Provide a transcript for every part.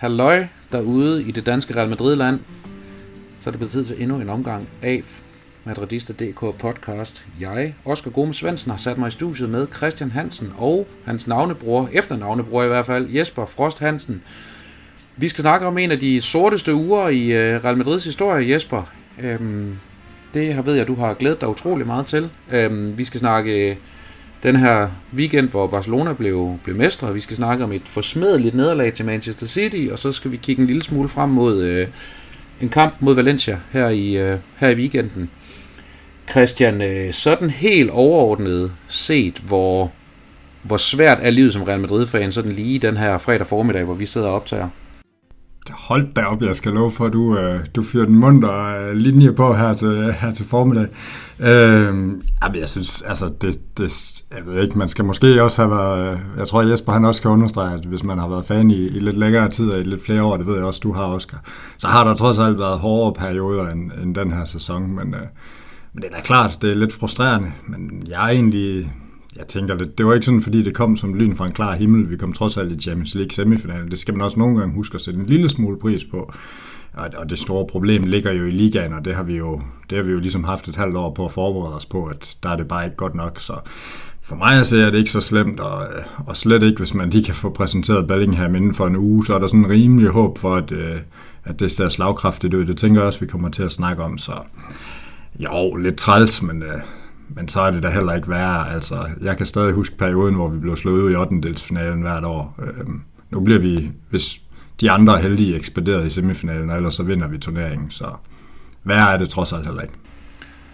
Halløj derude i det danske Real Madrid-land. Så er det blevet tid til endnu en omgang af Madridista.dk podcast. Jeg, Oscar Gomes Svendsen, har sat mig i studiet med Christian Hansen og hans navnebror, efternavnebror i hvert fald, Jesper Frost Hansen. Vi skal snakke om en af de sorteste uger i øh, Real Madrids historie, Jesper. Øhm, det her ved jeg, du har glædet dig utrolig meget til. Øhm, vi skal snakke øh, den her weekend, hvor Barcelona blev, blev mestre. Vi skal snakke om et forsmedeligt nederlag til Manchester City, og så skal vi kigge en lille smule frem mod øh, en kamp mod Valencia her i, øh, her i weekenden. Christian, øh, sådan helt overordnet set, hvor, hvor svært er livet som Real Madrid-fan, sådan lige den her fredag formiddag, hvor vi sidder og optager? Hold da op, jeg skal love for, at du, øh, du fyrer den munter øh, linje på her til, her til formiddag. Øh, jeg synes, altså, det, det, jeg ved ikke, man skal måske også have været, øh, jeg tror Jesper han også kan understrege, at hvis man har været fan i, i lidt længere tid og i lidt flere år, det ved jeg også, du har, Oscar, så har der trods alt været hårdere perioder end, end den her sæson, men, øh, men det er da klart, det er lidt frustrerende, men jeg er egentlig, jeg tænker lidt, det var ikke sådan, fordi det kom som lyn fra en klar himmel. Vi kom trods alt i Champions League semifinalen. Det skal man også nogle gange huske at sætte en lille smule pris på. Og det store problem ligger jo i ligaen, og det har vi jo, det har vi jo ligesom haft et halvt år på at forberede os på, at der er det bare ikke godt nok. Så for mig ser det ikke så slemt, og, og slet ikke, hvis man lige kan få præsenteret Bellingham inden for en uge, så er der sådan en rimelig håb for, at, øh, at det ser slagkraftigt ud. Det tænker jeg også, vi kommer til at snakke om. Så jo, lidt træls, men, øh, men så er det da heller ikke værre. Altså, jeg kan stadig huske perioden, hvor vi blev slået ud i 8. hvert år. Øhm, nu bliver vi, hvis de andre er heldige, ekspederet i semifinalen, og ellers så vinder vi turneringen. Så værre er det trods alt heller ikke.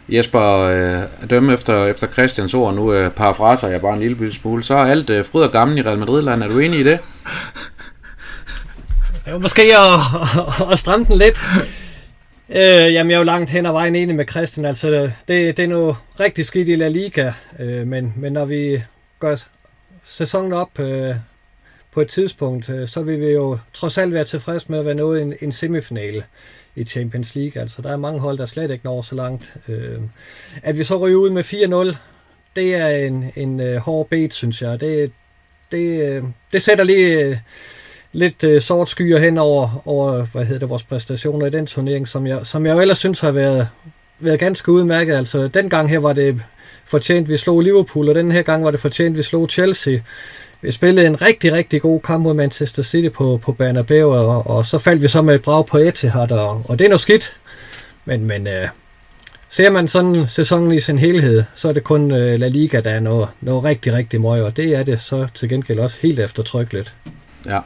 Jesper, øh, at dømme efter, efter Christians ord, nu øh, parafraser jeg bare en lille smule, så er alt øh, fryd og gammel i Real Madrid-land. Er du enig i det? Jo, måske at, at stramme den lidt. Øh, jamen, jeg er jo langt hen ad vejen enig med Christian. Altså, det, det er noget rigtig skidt i La Liga, øh, men, men når vi gør sæsonen op øh, på et tidspunkt, øh, så vil vi jo trods alt være tilfreds med at være nået en, en semifinale i Champions League. Altså, der er mange hold, der slet ikke når så langt. Øh, at vi så ryger ud med 4-0, det er en, en øh, hård bet, synes jeg. Det, det, øh, det sætter lige... Øh, lidt øh, sort skyer hen over, over hvad hedder det, vores præstationer i den turnering, som jeg, som jeg jo ellers synes har været, været ganske udmærket. Altså, den gang her var det fortjent, vi slog Liverpool, og den her gang var det fortjent, vi slog Chelsea. Vi spillede en rigtig, rigtig god kamp mod Manchester City på, på Bernabeu, og, og så faldt vi så med et brag på Etihad, og, og det er noget skidt. Men, men øh, ser man sådan sæsonen i sin helhed, så er det kun øh, La Liga, der er noget, noget rigtig, rigtig møg, og det er det så til gengæld også helt eftertrykkeligt. Ja,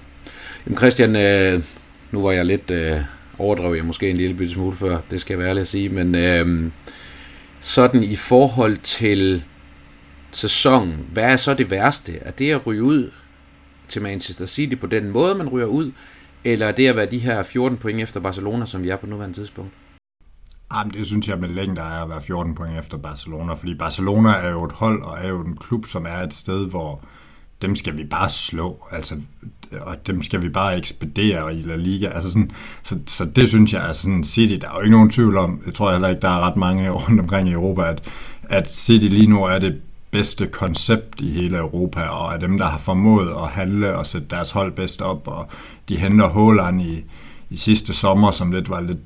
Jamen Christian, øh, nu var jeg lidt øh, overdrevet jeg måske en lille bitte smule før, det skal jeg være ærlig at sige, men øh, sådan i forhold til sæsonen, hvad er så det værste? Er det at ryge ud til Manchester City på den måde, man ryger ud, eller er det at være de her 14 point efter Barcelona, som vi er på nuværende tidspunkt? Ah, Jamen, det synes jeg med længder er at være 14 point efter Barcelona, fordi Barcelona er jo et hold, og er jo en klub, som er et sted, hvor dem skal vi bare slå, altså, og dem skal vi bare ekspedere i La Liga. Altså sådan, så, så det synes jeg, er sådan City, der er jo ikke nogen tvivl om, jeg tror heller ikke, der er ret mange rundt omkring i Europa, at, at City lige nu er det bedste koncept i hele Europa, og er dem, der har formået at handle og sætte deres hold bedst op, og de henter Håland i, i sidste sommer, som lidt var lidt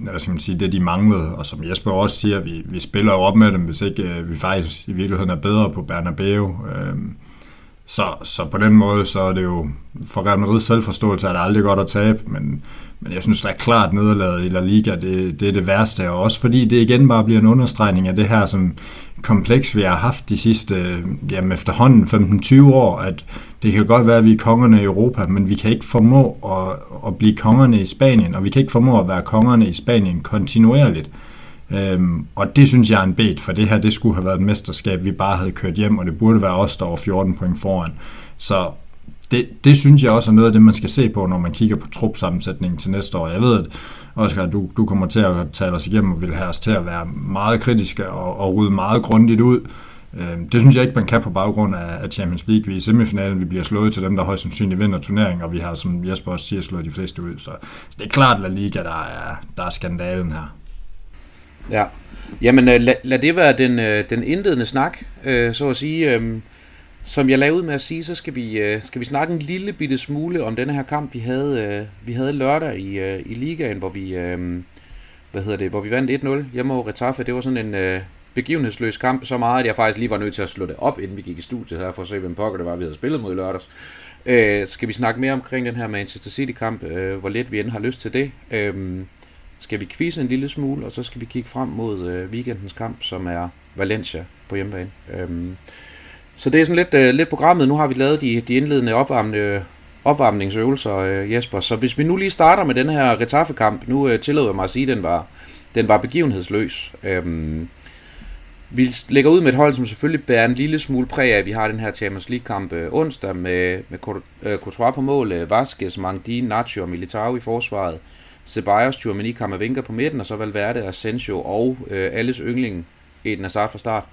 hvad skal man sige, det de manglede, og som Jesper også siger, vi, vi spiller jo op med dem, hvis ikke øh, vi faktisk i virkeligheden er bedre på Bernabeu. Øh, så, så på den måde, så er det jo for Real Madrid selvforståelse, at det aldrig godt at tabe, men, men jeg synes, da klart nederlaget i La Liga, det, det er det værste, og også fordi det igen bare bliver en understregning af det her som kompleks, vi har haft de sidste, jamen efterhånden 15-20 år, at det kan godt være, at vi er kongerne i Europa, men vi kan ikke formå at, at blive kongerne i Spanien, og vi kan ikke formå at være kongerne i Spanien kontinuerligt. Øhm, og det synes jeg er en bet, for det her det skulle have været et mesterskab, vi bare havde kørt hjem, og det burde være os, der var 14 point foran. Så det, det synes jeg også er noget af det, man skal se på, når man kigger på trupsammensætningen til næste år. Jeg ved, at Oscar, du, du kommer til at tale os igennem og vil have os til at være meget kritiske og, og rydde meget grundigt ud. Øhm, det synes jeg ikke, man kan på baggrund af, Champions League. Vi er i semifinalen, vi bliver slået til dem, der højst sandsynligt vinder turneringen, og vi har, som Jesper også siger, slået de fleste ud. Så, så det er klart, at La Liga, der er, der er skandalen her. Ja, jamen øh, lad, lad det være den, øh, den indledende snak, øh, så at sige. Øhm, som jeg lavede ud med at sige, så skal vi, skal vi snakke en lille bitte smule om den her kamp, vi havde, vi havde lørdag i, i ligaen, hvor vi, øhm, hvad hedder det, hvor vi vandt 1-0 hjemme over Retaffe. Det var sådan en begivenhedsløs kamp, så meget, at jeg faktisk lige var nødt til at slå det op, inden vi gik i studiet her, for at se, hvem pokker det var, vi havde spillet mod i lørdags. Øh, skal vi snakke mere omkring den her Manchester City-kamp, øh, hvor lidt vi end har lyst til det. Øh, skal vi kvise en lille smule, og så skal vi kigge frem mod øh, weekendens kamp, som er Valencia på hjemmebane. Øhm, så det er sådan lidt, øh, lidt programmet. Nu har vi lavet de, de indledende opvarmende, opvarmningsøvelser, øh, Jesper. Så hvis vi nu lige starter med den her Retaffe-kamp, nu øh, tillader jeg mig at sige, at den var, den var begivenhedsløs. Øhm, vi lægger ud med et hold, som selvfølgelig bærer en lille smule præg af, at vi har den her Champions League-kamp øh, onsdag med, med øh, Courtois på mål, øh, Vasquez, Mangdi, Nacho og Militao i forsvaret, Ceballos, Tchouameni, Kamavinga på midten, og så Valverde, Asensio og øh, alles yndling Eden Hazard fra start.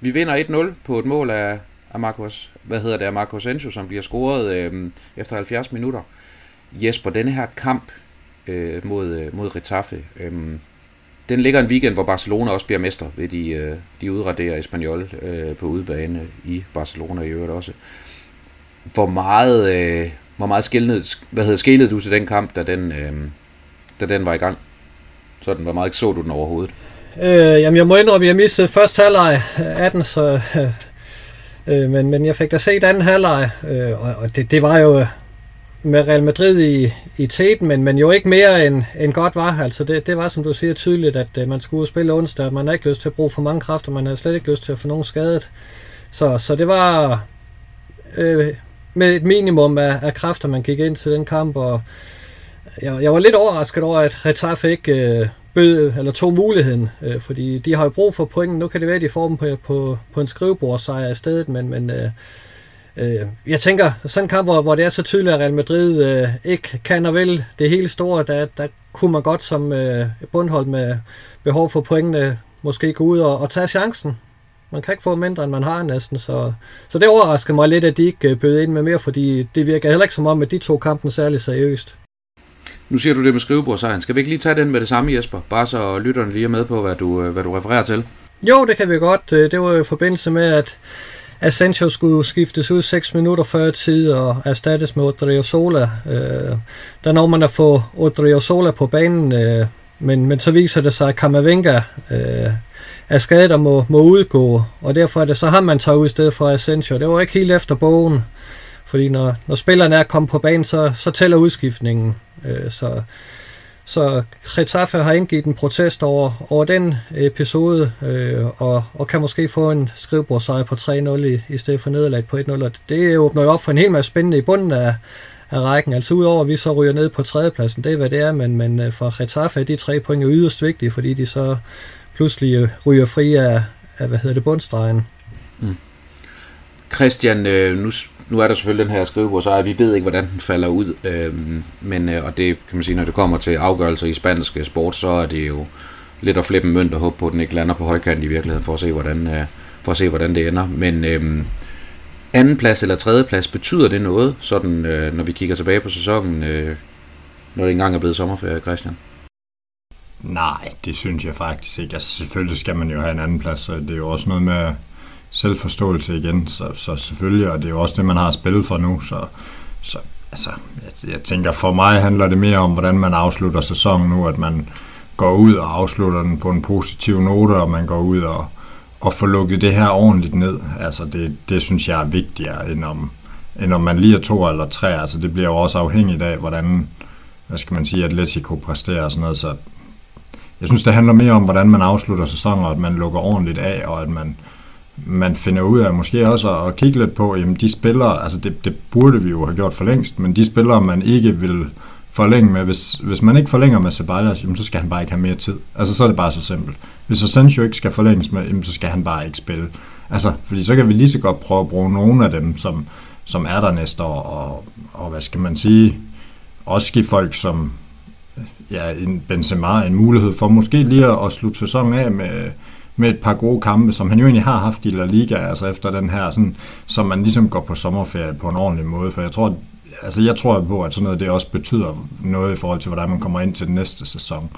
Vi vinder 1-0 på et mål af, af Marcos, hvad hedder det, af Marcos Asensio, som bliver scoret øh, efter 70 minutter. Jesper, denne her kamp øh, mod, øh, mod Retafe, øh, den ligger en weekend, hvor Barcelona også bliver mester, ved de, øh, de udraderer Espanyol øh, på udebane i Barcelona i øvrigt også. Hvor meget, øh, hvor meget skældede, hvad hedder, skælede du til den kamp, da den, øh, da den var i gang? Sådan, hvor meget så du den overhovedet? Øh, jamen, jeg må indrømme, at jeg missede første halvleg af den, så, øh, men, men jeg fik da set anden halvleg, øh, og, og det, det var jo med Real Madrid i, i teten, men, men jo ikke mere end, end godt var. Altså det, det var, som du siger, tydeligt, at øh, man skulle spille onsdag. Man har ikke lyst til at bruge for mange kræfter, man har slet ikke lyst til at få nogen skadet. Så, så det var øh, med et minimum af, af kræfter, man gik ind til den kamp, og jeg, jeg var lidt overrasket over, at Retaf ikke øh, bød, eller tog muligheden, øh, fordi de har jo brug for pointen. Nu kan det være, at de får dem på, på, på en skrivebordsejr i stedet, men, men øh, Øh, jeg tænker, sådan en kamp, hvor, hvor det er så tydeligt, at Real Madrid øh, ikke kan og vil det hele store, der, der kunne man godt som øh, bundhold med behov for pointene måske gå ud og, og tage chancen. Man kan ikke få mindre, end man har næsten, så, så det overrasker mig lidt, at de ikke øh, bød ind med mere, fordi det virker heller ikke som om, at de to kampen særlig seriøst. Nu siger du det med skrivebordsejren. Skal vi ikke lige tage den med det samme, Jesper? Bare så lytterne lige er med på, hvad du, øh, hvad du refererer til. Jo, det kan vi godt. Øh, det var jo i forbindelse med, at Asensio skulle skiftes ud 6 minutter før tid og erstattes med Odriozola. Øh, der når man at få Odriozola på banen, øh, men, men så viser det sig, at Kamavinga øh, er skadet og må, må udgå, og derfor er det så ham, man tager ud i stedet for Asensio. Det var ikke helt efter bogen, fordi når, når spillerne er kommet på banen, så, så tæller udskiftningen. Øh, så så Getafe har indgivet en protest over, over den episode, øh, og, og kan måske få en skrivebordsejr på 3-0 i, i stedet for nederlag på 1-0. Og det åbner jo op for en hel masse spændende i bunden af, af rækken. Altså udover at vi så ryger ned på tredjepladsen, det er hvad det er, men, men øh, for Getafe er de tre point yderst vigtige, fordi de så pludselig øh, ryger fri af, af hvad hedder det, bundstregen. Mm. Christian, øh, nu nu er der selvfølgelig den her skrivebordsejer, vi ved ikke, hvordan den falder ud, øh, men, øh, og det kan man sige, når det kommer til afgørelser i spansk øh, sport, så er det jo lidt at flippe en mønt og håbe på, at den ikke lander på højkant i virkeligheden, for at se, hvordan, øh, for at se, hvordan det ender. Men øh, anden plads eller tredje plads, betyder det noget, sådan, øh, når vi kigger tilbage på sæsonen, øh, når det engang er blevet sommerferie, Christian? Nej, det synes jeg faktisk ikke. Altså, selvfølgelig skal man jo have en anden plads, så det er jo også noget med selvforståelse igen, så, så selvfølgelig, og det er jo også det, man har spillet for nu, så, så altså, jeg, jeg tænker, for mig handler det mere om, hvordan man afslutter sæsonen nu, at man går ud og afslutter den på en positiv note, og man går ud og, og får lukket det her ordentligt ned. Altså, det, det synes jeg er vigtigere, end om, end om man lige er to eller tre. Altså, det bliver jo også afhængigt af, hvordan, hvad skal man sige, Atletico præsterer og sådan noget, så jeg synes, det handler mere om, hvordan man afslutter sæsonen, og at man lukker ordentligt af, og at man, man finder ud af måske også at kigge lidt på, jamen de spillere, altså det, det burde vi jo have gjort for længst, men de spillere, man ikke vil forlænge med, hvis, hvis man ikke forlænger med Ceballos, jamen så skal han bare ikke have mere tid. Altså så er det bare så simpelt. Hvis Asensio ikke skal forlænges med, jamen så skal han bare ikke spille. Altså, fordi så kan vi lige så godt prøve at bruge nogle af dem, som, som er der næste år, og, og hvad skal man sige, også give folk som ja, en Benzema en mulighed for måske lige at, at slutte sæsonen af med, med et par gode kampe, som han jo egentlig har haft i La Liga, altså efter den her, sådan, som man ligesom går på sommerferie på en ordentlig måde, for jeg tror, altså jeg tror på, at sådan noget det også betyder noget i forhold til, hvordan man kommer ind til den næste sæson.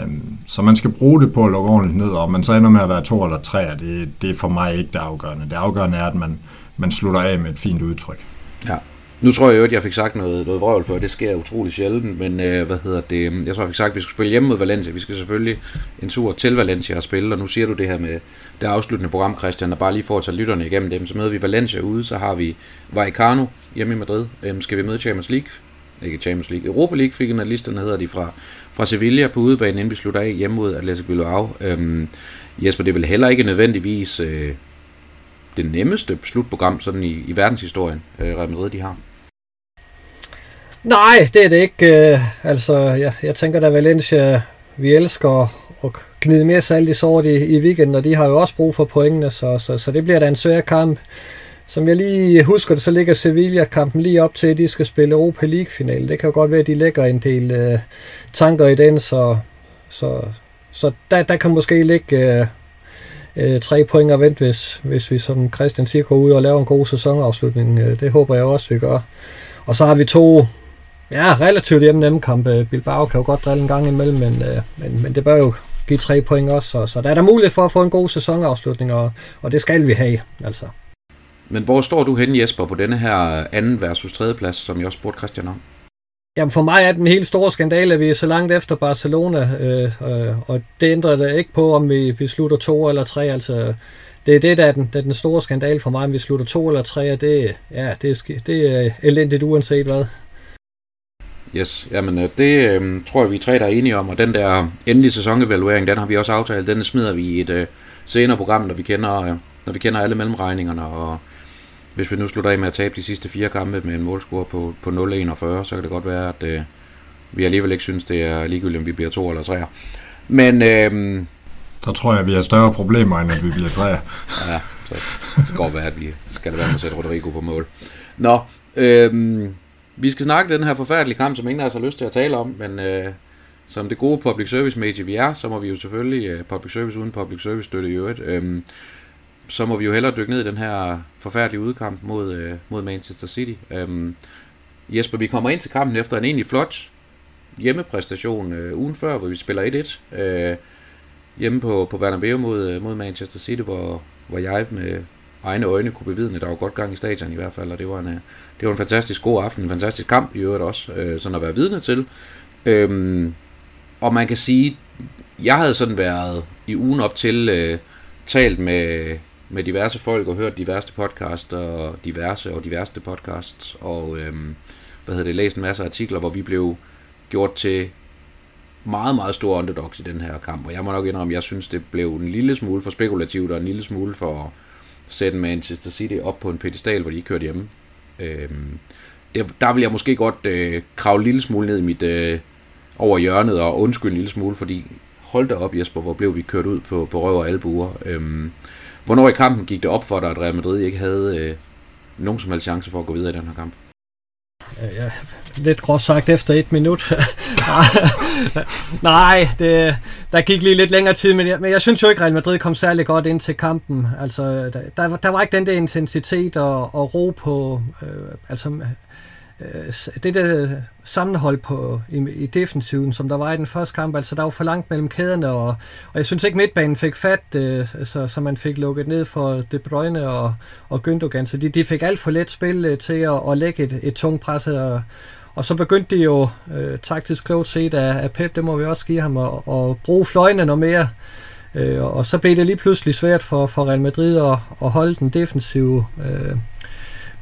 Øhm, så man skal bruge det på at lukke ordentligt ned, og man så ender med at være to eller tre, det, det er for mig ikke det afgørende. Det afgørende er, at man, man slutter af med et fint udtryk. Ja. Nu tror jeg jo, at jeg fik sagt noget, noget vrøvl for, det sker utrolig sjældent, men øh, hvad hedder det, mm, jeg tror, jeg fik sagt, at vi skal spille hjemme mod Valencia. Vi skal selvfølgelig en tur til Valencia og spille, og nu siger du det her med det afsluttende program, Christian, og bare lige for at tage lytterne igennem dem, så møder vi Valencia ude, så har vi Vallecano hjemme i Madrid. Øhm, skal vi møde Champions League? Ikke Champions League. Europa League fik en af listerne, hedder de, fra, fra Sevilla på udebanen, inden vi slutter af hjemme mod Atletico Bilbao. Øhm, Jesper, det er vel heller ikke nødvendigvis øh, det nemmeste slutprogram sådan i, i verdenshistorien, øh, Real Madrid de har. Nej, det er det ikke. Øh, altså, jeg, jeg tænker da Valencia, vi elsker at gnide mere salt i sort i, i weekenden, og de har jo også brug for pointene, så, så, så det bliver da en svær kamp. Som jeg lige husker det, så ligger Sevilla-kampen lige op til, at de skal spille Europa League-finale. Det kan jo godt være, at de lægger en del øh, tanker i den, så, så, så der, der kan måske ligge øh, øh, tre point at vente, hvis, hvis vi, som Christian siger, går ud og laver en god sæsonafslutning. Øh, det håber jeg også, vi gør. Og så har vi to Ja, relativt hjemme nemme kampe. Bilbao kan jo godt drille en gang imellem, men, øh, men, men det bør jo give tre point også. Så, så der er der mulighed for at få en god sæsonafslutning, og, og det skal vi have. Altså. Men hvor står du henne, Jesper, på denne her anden versus tredje plads, som jeg også spurgte Christian om? Jamen for mig er den helt store skandale, at vi er så langt efter Barcelona, øh, øh, og det ændrer det ikke på, om vi, vi slutter to eller tre. Altså, det er det, der er den, der er den store skandale for mig, om vi slutter to eller tre, og det, ja, det, er, det er elendigt uanset hvad. Yes, jamen øh, det øh, tror jeg, vi tre der er enige om, og den der endelige sæsonevaluering, den har vi også aftalt, den smider vi i et øh, senere program, når vi kender, øh, når vi kender alle mellemregningerne, og hvis vi nu slutter af med at tabe de sidste fire kampe med en målscore på, på 0-41, så kan det godt være, at øh, vi alligevel ikke synes, det er ligegyldigt, om vi bliver to eller tre. Men... Øh, så tror jeg, vi har større problemer, end at vi bliver tre. ja, så det kan godt være, at vi skal være med at sætte Rodrigo på mål. Nå, øh, vi skal snakke den her forfærdelige kamp, som ingen af os har lyst til at tale om, men øh, som det gode public service medie vi er, så må vi jo selvfølgelig, øh, public service uden public service støtte i øvrigt, øh, så må vi jo hellere dykke ned i den her forfærdelige udkamp mod, øh, mod Manchester City. Øh, Jesper, vi kommer ind til kampen efter en egentlig flot hjemmepræstation øh, ugen før, hvor vi spiller 1-1 øh, hjemme på, på Bernabeu mod, øh, mod Manchester City, hvor, hvor jeg med egne øjne kunne bevidne, der var godt gang i stadion i hvert fald, og det var en, øh, det var en fantastisk god aften, en fantastisk kamp i øvrigt også, øh, sådan at være vidne til. Øhm, og man kan sige, jeg havde sådan været i ugen op til øh, talt med, med diverse folk og hørt diverse podcasts og diverse og diverse podcasts og øhm, hvad hedder det, læst en masse artikler, hvor vi blev gjort til meget, meget store underdogs i den her kamp, og jeg må nok indrømme, jeg synes, det blev en lille smule for spekulativt og en lille smule for, sætte Manchester City op på en pedestal, hvor de ikke kørte hjemme. Øhm, der, der vil jeg måske godt øh, krave en lille smule ned i mit øh, over hjørnet og undskylde en lille smule, fordi hold da op Jesper, hvor blev vi kørt ud på, på røv og albuer. Øhm, hvornår i kampen gik det op for dig, at Real Madrid ikke havde øh, nogen som helst chance for at gå videre i den her kamp? Øh, ja, lidt groft sagt efter et minut. Nej, det, der gik lige lidt længere tid, men jeg, men jeg synes jo ikke, at Real Madrid kom særlig godt ind til kampen. Altså, der, der, der var ikke den der intensitet og, og ro på, øh, altså Øh, det der sammenhold på, i, i defensiven, som der var i den første kamp, altså der var for langt mellem kæderne, og, og jeg synes ikke midtbanen fik fat, øh, så, så man fik lukket ned for De Bruyne og, og Gündogan, så de, de fik alt for let spil øh, til at, at lægge et, et tungt pres, og, og så begyndte de jo øh, taktisk klogt set af, af Pep, det må vi også give ham, at, at bruge fløjene noget mere, øh, og så blev det lige pludselig svært for, for Real Madrid at, at holde den defensive øh,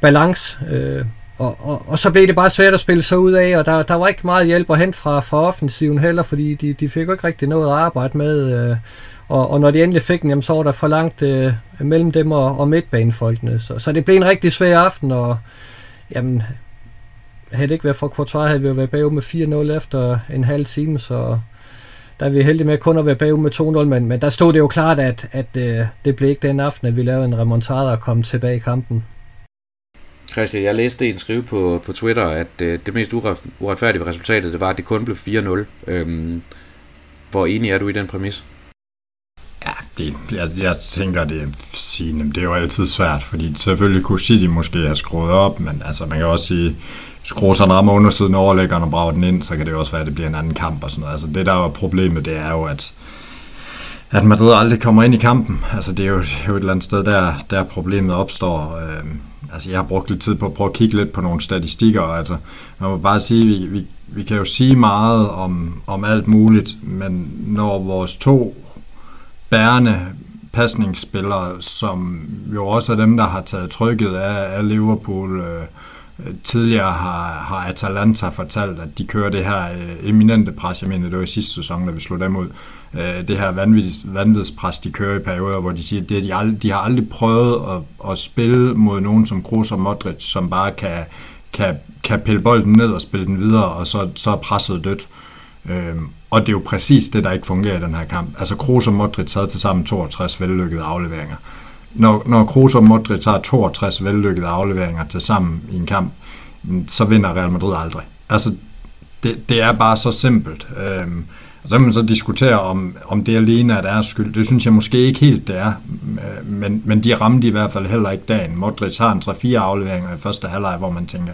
balance. Øh, og, og, og så blev det bare svært at spille sig ud af, og der, der var ikke meget hjælp at hente fra, fra offensiven heller, fordi de, de fik jo ikke rigtig noget at arbejde med. Øh, og, og når de endelig fik den, jamen, så var der for langt øh, mellem dem og, og midtbanefolkene. Så, så det blev en rigtig svær aften, og jamen, havde det ikke været for Courtois, havde vi jo været bagud med 4-0 efter en halv time, så der er vi heldige med kun at være bagud med 2-0, men, men der stod det jo klart, at, at øh, det blev ikke den aften, at vi lavede en remontada og kom tilbage i kampen. Christian, jeg læste en skrive på, på Twitter, at øh, det mest uretfærdige resultatet, det var, at det kun blev 4-0. Øhm, hvor enig er du i den præmis? Ja, det, jeg, jeg tænker, det er sige, det er jo altid svært, fordi selvfølgelig kunne City måske have skruet op, men altså man kan også sige, skruer ramme rammer undersiden overlæggeren og brager den ind, så kan det jo også være, at det bliver en anden kamp og sådan noget. Altså det der er problemet, det er jo, at at Madrid aldrig kommer ind i kampen. Altså det er jo, det er jo et eller andet sted, der, der problemet opstår. Øh, altså jeg har brugt lidt tid på at prøve at kigge lidt på nogle statistikker, altså man må bare sige, vi, vi, vi kan jo sige meget om, om alt muligt, men når vores to bærende pasningsspillere, som jo også er dem, der har taget trykket af, af Liverpool, øh, Øh, tidligere har, har Atalanta fortalt, at de kører det her øh, eminente pres, jeg mener, det var i sidste sæson, da vi slog dem ud, øh, det her vanvidspres, de kører i perioder, hvor de siger, at de, aldrig, de har aldrig prøvet at, at spille mod nogen som Kroos og Modric, som bare kan, kan, kan pille bolden ned og spille den videre, og så, så er presset dødt. Øh, og det er jo præcis det, der ikke fungerer i den her kamp. Altså Kroos og Modric havde til sammen 62 vellykkede afleveringer. Når, når Kroos og Modric har 62 vellykkede afleveringer til sammen i en kamp, så vinder Real Madrid aldrig. Altså, det, det er bare så simpelt. Øhm, og så kan man så diskutere, om, om det alene er deres skyld. Det synes jeg måske ikke helt, det er. Men, men de ramte i hvert fald heller ikke dagen. Modric har en 3-4 afleveringer i første halvleg, hvor man tænker,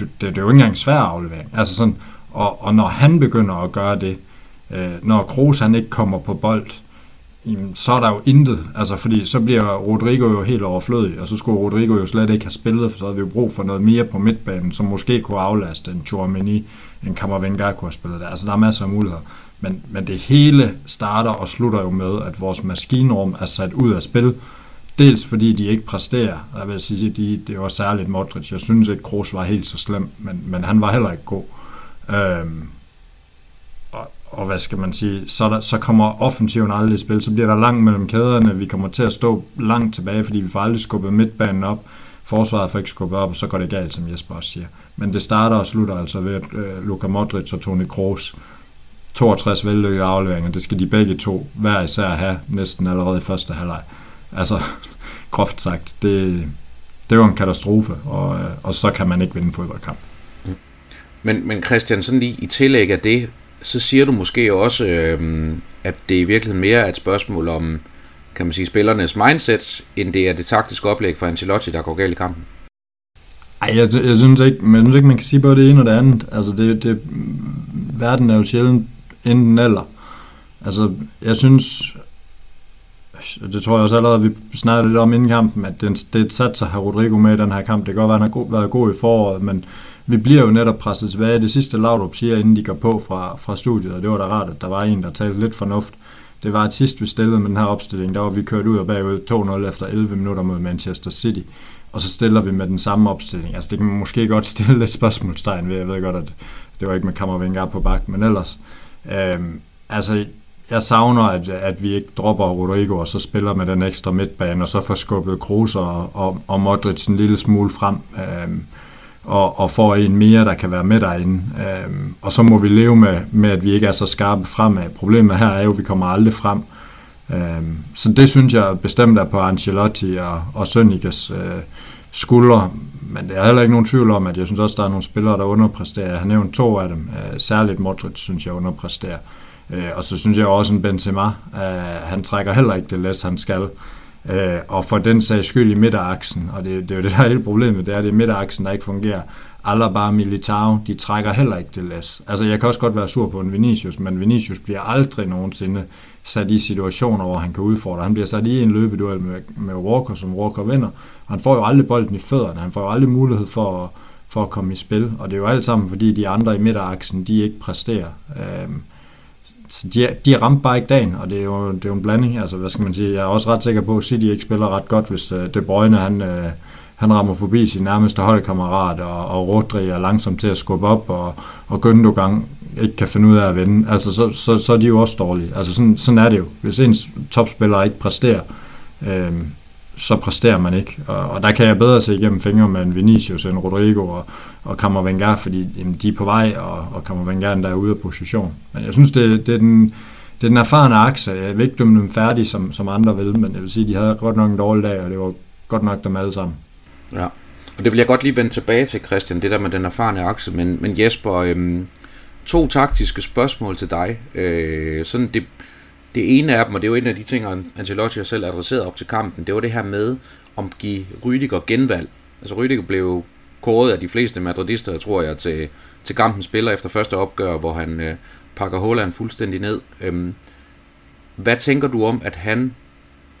det, det, er jo ikke engang en svær aflevering. Altså sådan, og, og når han begynder at gøre det, øh, når Kroos han ikke kommer på bold, jamen, så er der jo intet. Altså, fordi så bliver Rodrigo jo helt overflødig, og så skulle Rodrigo jo slet ikke have spillet, for så havde vi jo brug for noget mere på midtbanen, som måske kunne aflaste en Chouameni, en Kammervenga kunne have spillet der. Altså, der er masser af muligheder. Men, men det hele starter og slutter jo med, at vores maskinrum er sat ud af spil. Dels fordi de ikke præsterer. Jeg vil sige, de, det var særligt Modric. Jeg synes ikke, Kroos var helt så slem, men, men han var heller ikke god. Øhm, og, hvad skal man sige, så, der, så kommer offensiven aldrig i spil, så bliver der langt mellem kæderne, vi kommer til at stå langt tilbage, fordi vi får aldrig skubbet midtbanen op, forsvaret får ikke skubbet op, og så går det galt, som Jesper også siger. Men det starter og slutter altså ved, at øh, Luka Modric og Toni Kroos 62 vellykkede afleveringer, det skal de begge to hver især have næsten allerede i første halvleg. Altså, groft sagt, det, det var en katastrofe, og, øh, og så kan man ikke vinde en fodboldkamp. Mm. Men, men Christian, sådan lige i tillæg af det, så siger du måske også, øh, at det i virkeligheden mere er et spørgsmål om, kan man sige, spillernes mindset, end det er det taktiske oplæg for Ancelotti, der går galt i kampen. Ej, jeg, jeg, synes ikke, men jeg synes ikke, man kan sige både det ene og det andet. Altså, det, det, verden er jo sjældent enten eller. Altså, jeg synes, det tror jeg også allerede, vi snakkede lidt om inden kampen, at det, det er et sats at have Rodrigo med i den her kamp. Det kan godt være, at han har god, været god i foråret, men vi bliver jo netop presset tilbage. Det sidste Laudrup siger, inden de går på fra, fra studiet, og det var da rart, at der var en, der talte lidt fornuft. Det var at sidst, vi stillede med den her opstilling, der var vi kørt ud og bagud 2-0 efter 11 minutter mod Manchester City. Og så stiller vi med den samme opstilling. Altså det kan man måske godt stille lidt spørgsmålstegn ved. Jeg ved godt, at det var ikke med Kammervinger på bak, men ellers. Øhm, altså jeg savner, at, at vi ikke dropper Rodrigo og så spiller med den ekstra midtbane, og så får skubbet Kroos og, og, og Modric en lille smule frem. Øhm, og, og får en mere, der kan være med derinde. Øhm, og så må vi leve med, med, at vi ikke er så skarpe fremad. Problemet her er jo, at vi kommer aldrig frem. Øhm, så det synes jeg bestemt er på Ancelotti og, og Sønnikas øh, skuldre. Men det er heller ikke nogen tvivl om, at jeg synes også, der er nogle spillere, der underpræsterer. Jeg har nævnt to af dem. Øh, særligt Modric, synes jeg, underpræsterer. Øh, og så synes jeg også, en Benzema, øh, han trækker heller ikke det læs, han skal. Øh, og for den sags skyld i midteraksen, og det, det er jo det, der er hele problemet, det er, det er midteraksen, der ikke fungerer. Alaba Militao, de trækker heller ikke det læs. Altså, jeg kan også godt være sur på en Vinicius, men Vinicius bliver aldrig nogensinde sat i situationer, hvor han kan udfordre. Han bliver sat i en løbeduel med, med Walker, som Walker vinder. Han får jo aldrig bolden i fødderne, han får jo aldrig mulighed for at, for at komme i spil, og det er jo alt sammen, fordi de andre i midteraksen, de ikke præsterer. Øh, så de, de ramte bare ikke dagen, og det er, jo, det er jo en blanding. Altså, hvad skal man sige? Jeg er også ret sikker på, at City ikke spiller ret godt, hvis uh, De Bruyne, han, uh, han rammer forbi sin nærmeste holdkammerat, og, og Rodri er langsomt til at skubbe op, og, og Gündogan ikke kan finde ud af at vinde. Altså, så, så, så er de jo også dårlige. Altså, sådan, sådan er det jo. Hvis ens topspiller ikke præsterer, øh, så præsterer man ikke. Og, og der kan jeg bedre se igennem fingre med en Vinicius end Rodrigo og, og Kammervenger, fordi jamen, de er på vej, og, og Kammervenga er ude af position. Men jeg synes, det, det, er, den, det er den erfarne akse. Jeg vil ikke dømme dem færdige, som, som andre vil, men jeg vil sige, de havde godt nok en dårlig dag, og det var godt nok dem alle sammen. Ja, og det vil jeg godt lige vende tilbage til, Christian, det der med den erfarne akse, men, men Jesper, øhm, to taktiske spørgsmål til dig. Øh, sådan det, det ene af dem, og det er jo en af de ting, Ancelotti selv adresseret op til kampen, det var det her med om give Rydiger genvalg. Altså Rydiger blev kåret af de fleste madridister, tror jeg, til, til kampen spiller efter første opgør, hvor han øh, pakker Holland fuldstændig ned. Øhm, hvad tænker du om, at han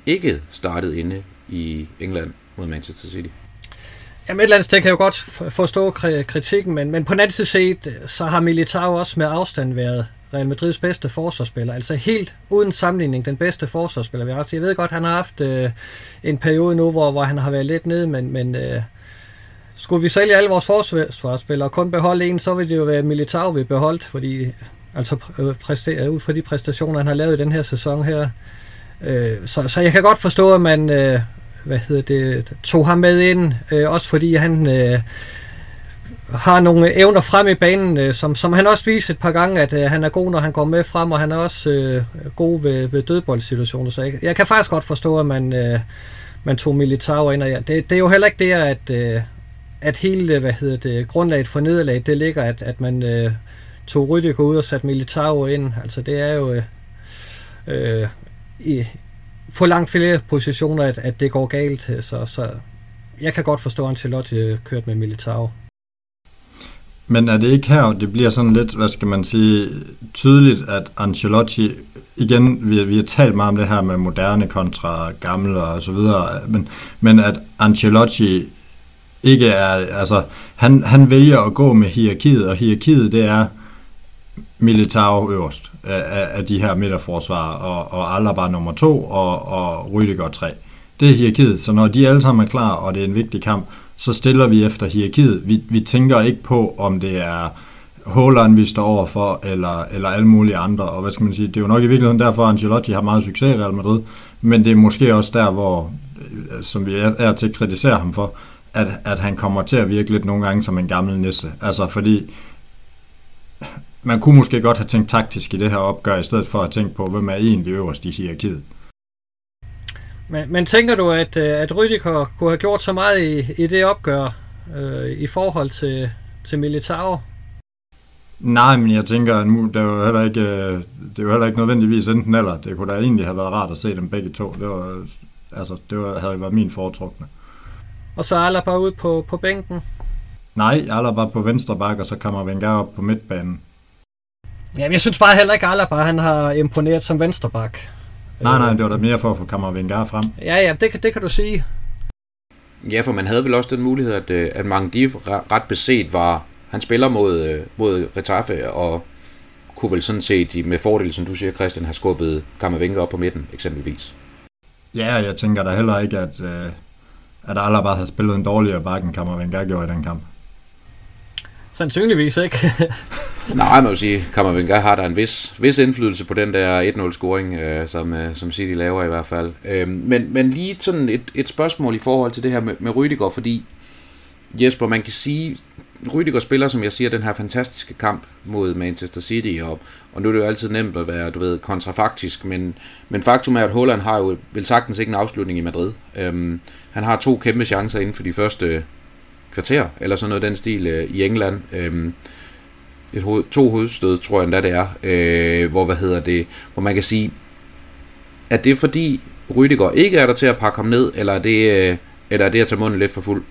ikke startede inde i England mod Manchester City? Jamen et eller andet sted kan jeg jo godt forstå kritikken, men, men på den anden side set, så har Militao også med afstand været Real Madrids bedste forsvarsspiller. Altså helt uden sammenligning den bedste forsvarsspiller, vi har haft. Jeg ved godt, han har haft øh, en periode nu, hvor, hvor han har været lidt nede, men, men øh, skulle vi sælge alle vores forsvarsspillere og kun beholde en, så ville det jo være Militao, vi beholdt, fordi altså øh, præster, ud fra de præstationer, han har lavet i den her sæson her. Øh, så, så jeg kan godt forstå, at man øh, hvad hedder det, tog ham med ind, øh, også fordi han øh, har nogle evner frem i banen, øh, som, som han også viser et par gange, at øh, han er god, når han går med frem, og han er også øh, god ved, ved dødboldsituationer. Så jeg, jeg kan faktisk godt forstå, at man, øh, man tog Militao ind. Og ja, det, det er jo heller ikke det, at, øh, at hele hvad hedder det, grundlaget for nederlaget, det ligger, at, at man øh, tog Rydiger ud og satte Militao ind. Altså det er jo... Øh, øh, i, på langt flere positioner, at, at det går galt. Så, så jeg kan godt forstå, at Ancelotti øh, kørte med Militao. Men er det ikke her, det bliver sådan lidt, hvad skal man sige, tydeligt, at Ancelotti, igen, vi, vi har talt meget om det her med moderne kontra gamle og så videre, men, men at Ancelotti ikke er, altså, han, han vælger at gå med hierarkiet, og hierarkiet det er Militao øverst af, af de her midterforsvar, og, og Alaba nummer to, og, og Rydiger tre. Det er hierarkiet, så når de alle sammen er klar, og det er en vigtig kamp, så stiller vi efter hierarkiet. Vi, vi tænker ikke på, om det er Håland, vi står overfor, eller, eller alle mulige andre. Og hvad skal man sige, det er jo nok i virkeligheden derfor, at Ancelotti har meget succes i Real Madrid, men det er måske også der, hvor, øh, som vi er, er til at kritisere ham for, at, at han kommer til at virke lidt nogle gange som en gammel nisse. Altså fordi man kunne måske godt have tænkt taktisk i det her opgør, i stedet for at tænke på, hvem er egentlig øverst i hierarkiet. Men, men tænker du, at, øh, at Rüdiger kunne have gjort så meget i, i det opgør øh, i forhold til, til Militao? Nej, men jeg tænker, at det, er jo heller ikke, øh, det er jo heller ikke nødvendigvis enten eller. Det kunne da egentlig have været rart at se dem begge to. Det, var, altså, det var, havde været min foretrukne. Og så Alaba ud på, på bænken? Nej, Alaba på venstre bakke, og så kommer Wenger op på midtbanen. Jamen, jeg synes bare heller ikke, Alaba han har imponeret som vensterbak. Nej, nej, det var da mere for at få Kammervengar frem. Ja, ja, det, det kan du sige. Ja, for man havde vel også den mulighed, at, øh, at Mangdi ret beset var... Han spiller mod, øh, mod Retaffe, og kunne vel sådan set med fordel, som du siger, Christian, have skubbet Kammervengar op på midten, eksempelvis. Ja, jeg tænker da heller ikke, at, øh, at Alaba havde spillet en dårligere bakke, end Kammervengar gjorde i den kamp. Sandsynligvis ikke. Nej, man vil sige, Kammervenga har der en vis, vis indflydelse på den der 1-0-scoring, øh, som, øh, som City laver i hvert fald. Øh, men, men lige sådan et, et spørgsmål i forhold til det her med, med Rydiger, fordi Jesper, man kan sige, Rydiger spiller, som jeg siger, den her fantastiske kamp mod Manchester City, og, og nu er det jo altid nemt at være, du ved, kontrafaktisk, men, men faktum er, at Holland har jo vel sagtens ikke en afslutning i Madrid. Øhm, han har to kæmpe chancer inden for de første kvarter, eller sådan noget den stil øh, i England. Øhm, et hoved, to hovedstød, tror jeg endda det er, øh, hvor, hvad hedder det, hvor man kan sige, er det fordi Rydiger ikke er der til at pakke ham ned, eller er det, øh, eller er det at tage munden lidt for fuld?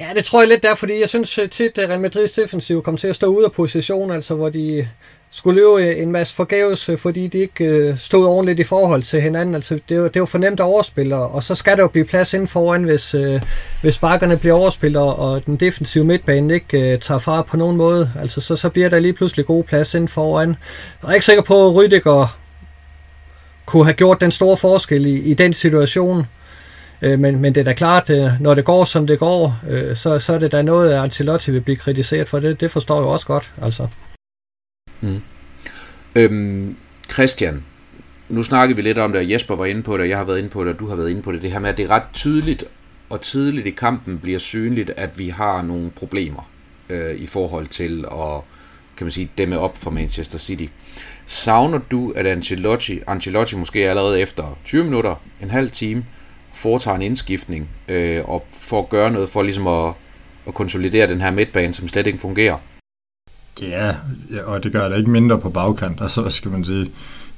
Ja, det tror jeg lidt der, fordi jeg synes øh, tit, at Real Madrid's defensiv kom til at stå ud af position, altså hvor de skulle løbe en masse forgæves, øh, fordi de ikke øh, stod ordentligt i forhold til hinanden. Altså, det, var, det var fornemt at overspille, og så skal der jo blive plads inden foran, hvis, øh, hvis bakkerne bliver overspillet, og den defensive midtbane ikke tager far på nogen måde. Altså, så, så bliver der lige pludselig god plads inden foran. Jeg er ikke sikker på, at Rydiger kunne have gjort den store forskel i, i den situation. men, men det er da klart, når det går, som det går, så, så er det da noget, at Ancelotti vil blive kritiseret for. Det, det forstår jeg også godt. Altså. Mm. Øhm, Christian, nu snakkede vi lidt om det, og Jesper var inde på det, og jeg har været inde på det, og du har været inde på det. Det her med, at det er ret tydeligt og tidligt i kampen bliver synligt, at vi har nogle problemer øh, i forhold til at kan man sige, dæmme op for Manchester City. Savner du, at Ancelotti, Ancelotti måske allerede efter 20 minutter, en halv time, foretager en indskiftning øh, og får at gøre noget for ligesom at, at konsolidere den her midtbane, som slet ikke fungerer? Ja, og det gør det ikke mindre på bagkant. Altså, hvad skal man sige?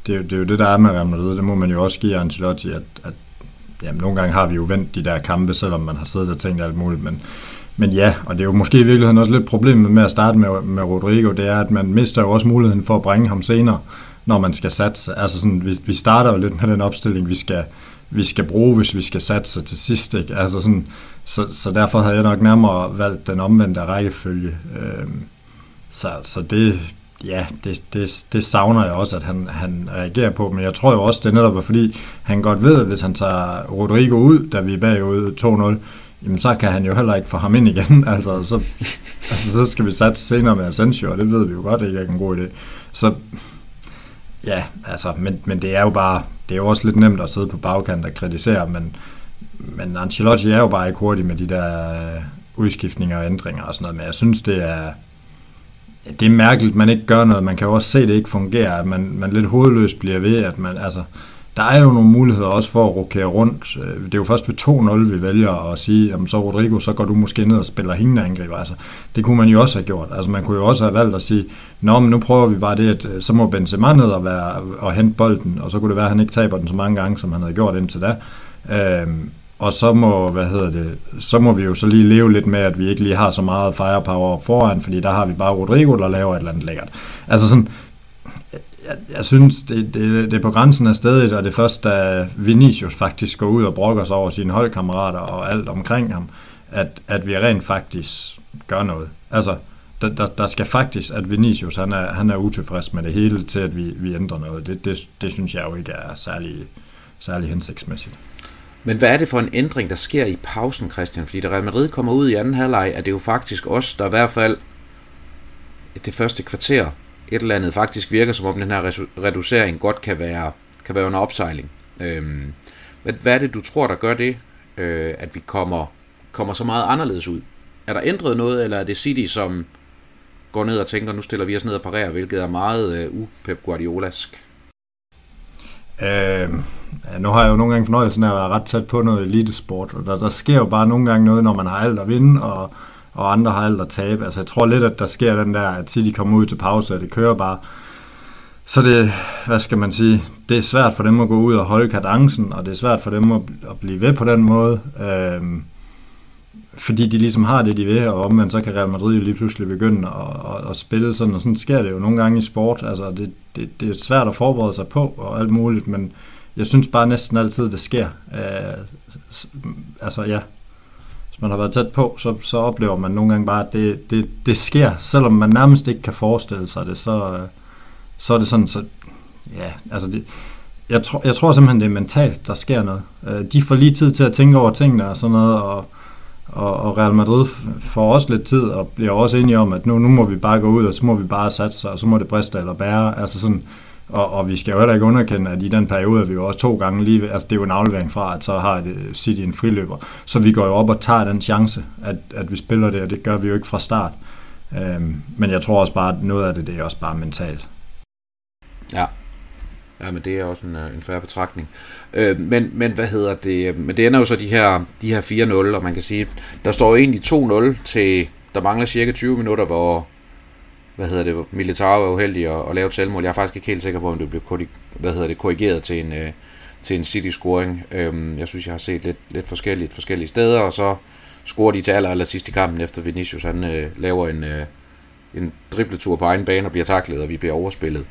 Det er, det er jo det, der er med Real Madrid. Det må man jo også give Ancelotti, at, at jamen, nogle gange har vi jo vendt de der kampe, selvom man har siddet og tænkt alt muligt. Men, men ja, og det er jo måske i virkeligheden også lidt problemet med at starte med, med Rodrigo, det er, at man mister jo også muligheden for at bringe ham senere, når man skal satse. Altså sådan, vi, vi starter jo lidt med den opstilling, vi skal, vi skal bruge, hvis vi skal satse til sidst. Ikke? Altså sådan, så, så derfor havde jeg nok nærmere valgt den omvendte rækkefølge. Øh, så, så det, ja, det, det, det savner jeg også, at han, han reagerer på, men jeg tror jo også, det er netop fordi, han godt ved, at hvis han tager Rodrigo ud, da vi er bagud 2-0, jamen så kan han jo heller ikke få ham ind igen, altså så, altså, så skal vi satse senere med Asensio, og det ved vi jo godt ikke er en god idé. Så ja, altså, men, men det er jo bare, det er jo også lidt nemt at sidde på bagkant og kritisere, men, men Ancelotti er jo bare ikke hurtig med de der øh, udskiftninger og ændringer og sådan noget, men jeg synes, det er, det er mærkeligt, at man ikke gør noget. Man kan jo også se, at det ikke fungerer, at man, man lidt hovedløst bliver ved, at man, altså, der er jo nogle muligheder også for at rokere rundt. Det er jo først ved 2-0, vi vælger at sige, jamen så Rodrigo, så går du måske ned og spiller hængende angriber. Altså, det kunne man jo også have gjort. Altså, man kunne jo også have valgt at sige, nå, men nu prøver vi bare det, at øh, så må Benzema ned og, være, og hente bolden, og så kunne det være, at han ikke taber den så mange gange, som han havde gjort indtil da. Øhm, og så må, hvad hedder det, så må vi jo så lige leve lidt med, at vi ikke lige har så meget firepower foran, fordi der har vi bare Rodrigo, der laver et eller andet lækkert. Altså sådan, jeg, jeg synes, det, det, det er på grænsen af stedet, og det er først, da Vinicius faktisk går ud og brokker sig over sine holdkammerater og alt omkring ham, at, at vi rent faktisk gør noget. Altså, der, der, der skal faktisk, at Vinicius han er, han er utilfreds med det hele til, at vi, vi ændrer noget. Det, det, det synes jeg jo ikke er særlig, særlig hensigtsmæssigt. Men hvad er det for en ændring, der sker i pausen, Christian? Fordi da Real Madrid kommer ud i anden halvleg, er det jo faktisk os, der i hvert fald det første kvarter et eller andet faktisk virker, som om den her reducering godt kan være, kan være under opsejling. Øhm, hvad, hvad er det, du tror, der gør det, øh, at vi kommer, kommer så meget anderledes ud? Er der ændret noget, eller er det City, som går ned og tænker, nu stiller vi os ned og parerer, hvilket er meget øh, upep Guardiolask? Øh, nu har jeg jo nogle gange fornøjelsen af at være ret tæt på noget elitesport, og der, der sker jo bare nogle gange noget, når man har alt at vinde, og, og andre har alt at tabe. Altså jeg tror lidt, at der sker den der, at City kommer ud til pause, og det kører bare. Så det, hvad skal man sige, det er svært for dem at gå ud og holde kadencen, og det er svært for dem at, at blive ved på den måde. Øh, fordi de ligesom har det, de vil, og omvendt så kan Real Madrid jo lige pludselig begynde at, at, at spille sådan, og sådan sker det jo nogle gange i sport. Altså, det, det, det er svært at forberede sig på, og alt muligt, men jeg synes bare næsten altid, det sker. Uh, altså, ja. Hvis man har været tæt på, så, så oplever man nogle gange bare, at det, det, det sker, selvom man nærmest ikke kan forestille sig det, så, øh, så er det sådan, så ja, altså det, jeg, tror, jeg tror simpelthen, det er mentalt, der sker noget. Uh, de får lige tid til at tænke over tingene og sådan noget, og og, og Real Madrid får også lidt tid og bliver også enige om, at nu, nu må vi bare gå ud, og så må vi bare satse, og så må det briste eller bære. Altså sådan, og, og vi skal jo heller ikke underkende, at i den periode er vi jo også to gange lige, altså det er jo en aflevering fra, at så har City en friløber. Så vi går jo op og tager den chance, at, at vi spiller det, og det gør vi jo ikke fra start. Øhm, men jeg tror også bare, at noget af det, det er også bare mentalt. Ja, men det er også en, øh, en færre betragtning. Øh, men, men hvad hedder det? Men det ender jo så de her, de her 4-0, og man kan sige, der står jo egentlig 2-0 til, der mangler cirka 20 minutter, hvor, hvad hedder det, Militao er uheldig at, at lave et selvmål. Jeg er faktisk ikke helt sikker på, om det blev hvad hedder det, korrigeret til en, øh, til en City-scoring. Øh, jeg synes, jeg har set lidt, lidt forskelligt forskellige steder, og så scorer de til aller, aller sidst i kampen, efter Vinicius han øh, laver en, øh, en dribletur på egen bane og bliver taklet, og vi bliver overspillet.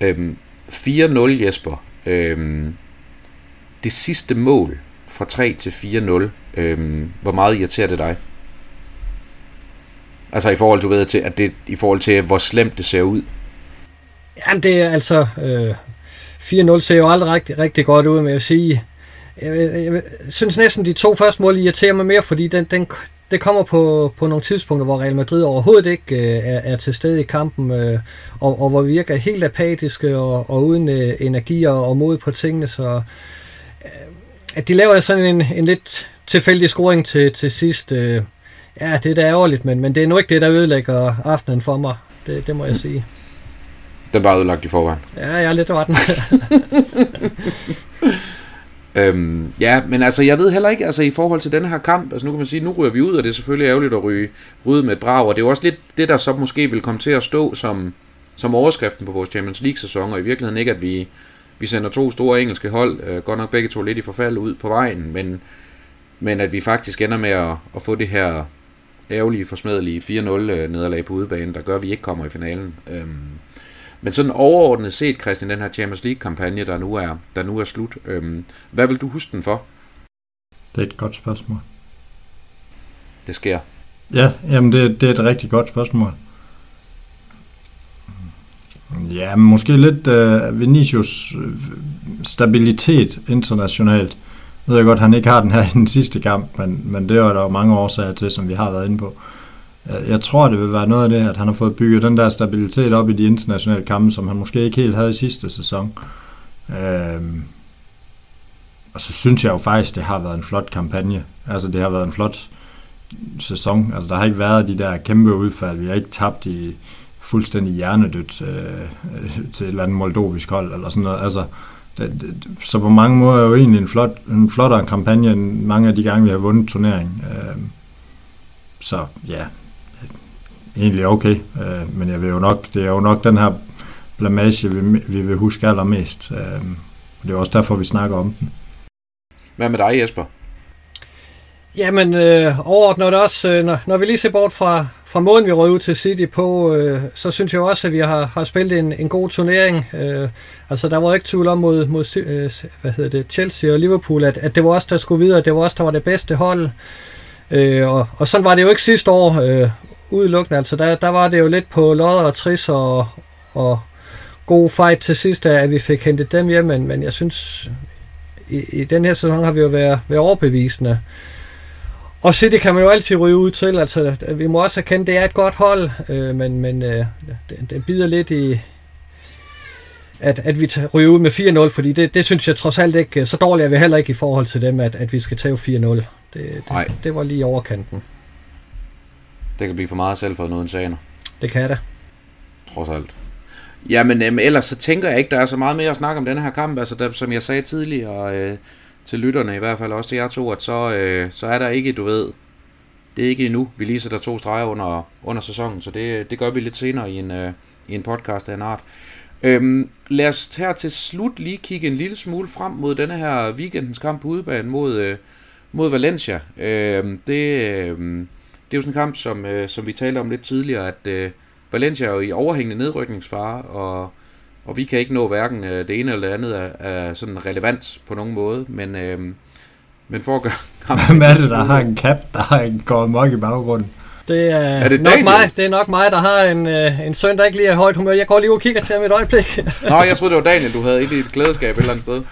Øh, 4-0 Jesper. Øhm, det sidste mål fra 3 til 4-0, øhm, hvor meget irriterer det dig? Altså i forhold, du ved, til, at det, i forhold til, hvor slemt det ser ud. Jamen det er altså... Øh, 4-0 ser jo aldrig rigtig, rigtig godt ud, men jeg vil sige... Jeg, jeg, jeg synes næsten, de to første mål irriterer mig mere, fordi den, den, det kommer på, på nogle tidspunkter, hvor Real Madrid overhovedet ikke øh, er, er til stede i kampen, øh, og, og hvor vi virker helt apatiske og, og uden øh, energi og, og mod på tingene. Så øh, at de laver sådan en, en lidt tilfældig scoring til, til sidst, øh, ja, det er da ærgerligt, men, men det er nu ikke det, der ødelægger aftenen for mig. Det, det må jeg sige. Den var ødelagt i forvejen. Ja, ja, lidt var den. Øhm, ja, men altså, jeg ved heller ikke, altså i forhold til den her kamp, altså nu kan man sige, nu ryger vi ud, og det er selvfølgelig ærgerligt at ryge, ryge med et brag, og det er jo også lidt det, der så måske vil komme til at stå som, som overskriften på vores Champions League-sæson, og i virkeligheden ikke, at vi, vi sender to store engelske hold, øh, godt nok begge to lidt i forfald ud på vejen, men, men at vi faktisk ender med at, at få det her ærgerlige, forsmedelige 4-0-nederlag øh, på udebane, der gør, at vi ikke kommer i finalen. Øhm, men sådan overordnet set, Christian, den her Champions League-kampagne, der nu er, der nu er slut, øhm, hvad vil du huske den for? Det er et godt spørgsmål. Det sker. Ja, jamen det, det er et rigtig godt spørgsmål. Ja, måske lidt uh, Vinicius øh, stabilitet internationalt. Jeg ved jeg godt, han ikke har den her i den sidste kamp, men, men det er der jo mange årsager til, som vi har været inde på. Jeg tror, det vil være noget af det, at han har fået bygget den der stabilitet op i de internationale kampe, som han måske ikke helt havde i sidste sæson. Øhm, og så synes jeg jo faktisk, det har været en flot kampagne. Altså, det har været en flot sæson. Altså, der har ikke været de der kæmpe udfald. Vi har ikke tabt i fuldstændig hjernedødt øh, øh til et eller andet moldovisk hold, eller sådan noget. Altså, det, det, så på mange måder er jo egentlig en, flot, en flottere kampagne, end mange af de gange, vi har vundet turnering. Øh, så ja, egentlig okay, øh, men jeg vil jo nok, det er jo nok den her blamage, vi, vi vil huske allermest. Øh, og det er også derfor, vi snakker om den. Hvad med dig, Jesper? Jamen, øh, overordnet også, øh, når, når vi lige ser bort fra, fra måden, vi røg ud til City på, øh, så synes jeg også, at vi har, har spillet en, en god turnering. Øh, altså, der var ikke tvivl om mod, mod øh, hvad hedder det, Chelsea og Liverpool, at, at det var os, der skulle videre, det var os, der var det bedste hold. Øh, og, og sådan var det jo ikke sidste år, øh, udelukkende. Altså, der, der var det jo lidt på lodder og tris og, og god fight til sidst, at vi fik hentet dem hjem, men, men jeg synes, i, i den her sæson har vi jo været, været overbevisende. Og City kan man jo altid ryge ud til, altså vi må også erkende, det er et godt hold, øh, men, men øh, det, det bider lidt i, at, at vi ryger ud med 4-0, fordi det, det synes jeg trods alt ikke, så dårligt er vi heller ikke i forhold til dem, at, at vi skal tage 4-0. Det, det, det var lige overkanten. Det kan blive for meget selv for noget sager. Det kan det. Trods alt. Jamen, øhm, ellers så tænker jeg ikke, der er så meget mere at snakke om den her kamp. Altså, der, som jeg sagde tidligere øh, til lytterne, i hvert fald også til jer to, at så, øh, så er der ikke, du ved, det er ikke endnu. Vi lige sætter to streger under, under sæsonen, så det, det gør vi lidt senere i en, øh, i en podcast af en art. Øhm, lad os her til slut lige kigge en lille smule frem mod denne her weekendens kamp på udebane mod, øh, mod Valencia. Øhm, det, øh, det er jo sådan en kamp, som, øh, som vi talte om lidt tidligere, at øh, Valencia er jo i overhængende nedrykningsfare, og, og vi kan ikke nå hverken øh, det ene eller det andet af, af sådan relevans på nogen måde, men, øh, men for at gøre kampen... Hvem er det, der har en cap, der har en går mok i baggrunden? Det er, er det nok mig, det er nok mig, der har en, øh, en søn, der ikke lige er højt humør. Jeg går lige og kigger til ham et øjeblik. Nå, jeg troede, det var Daniel, du havde i dit klædeskab et eller andet sted.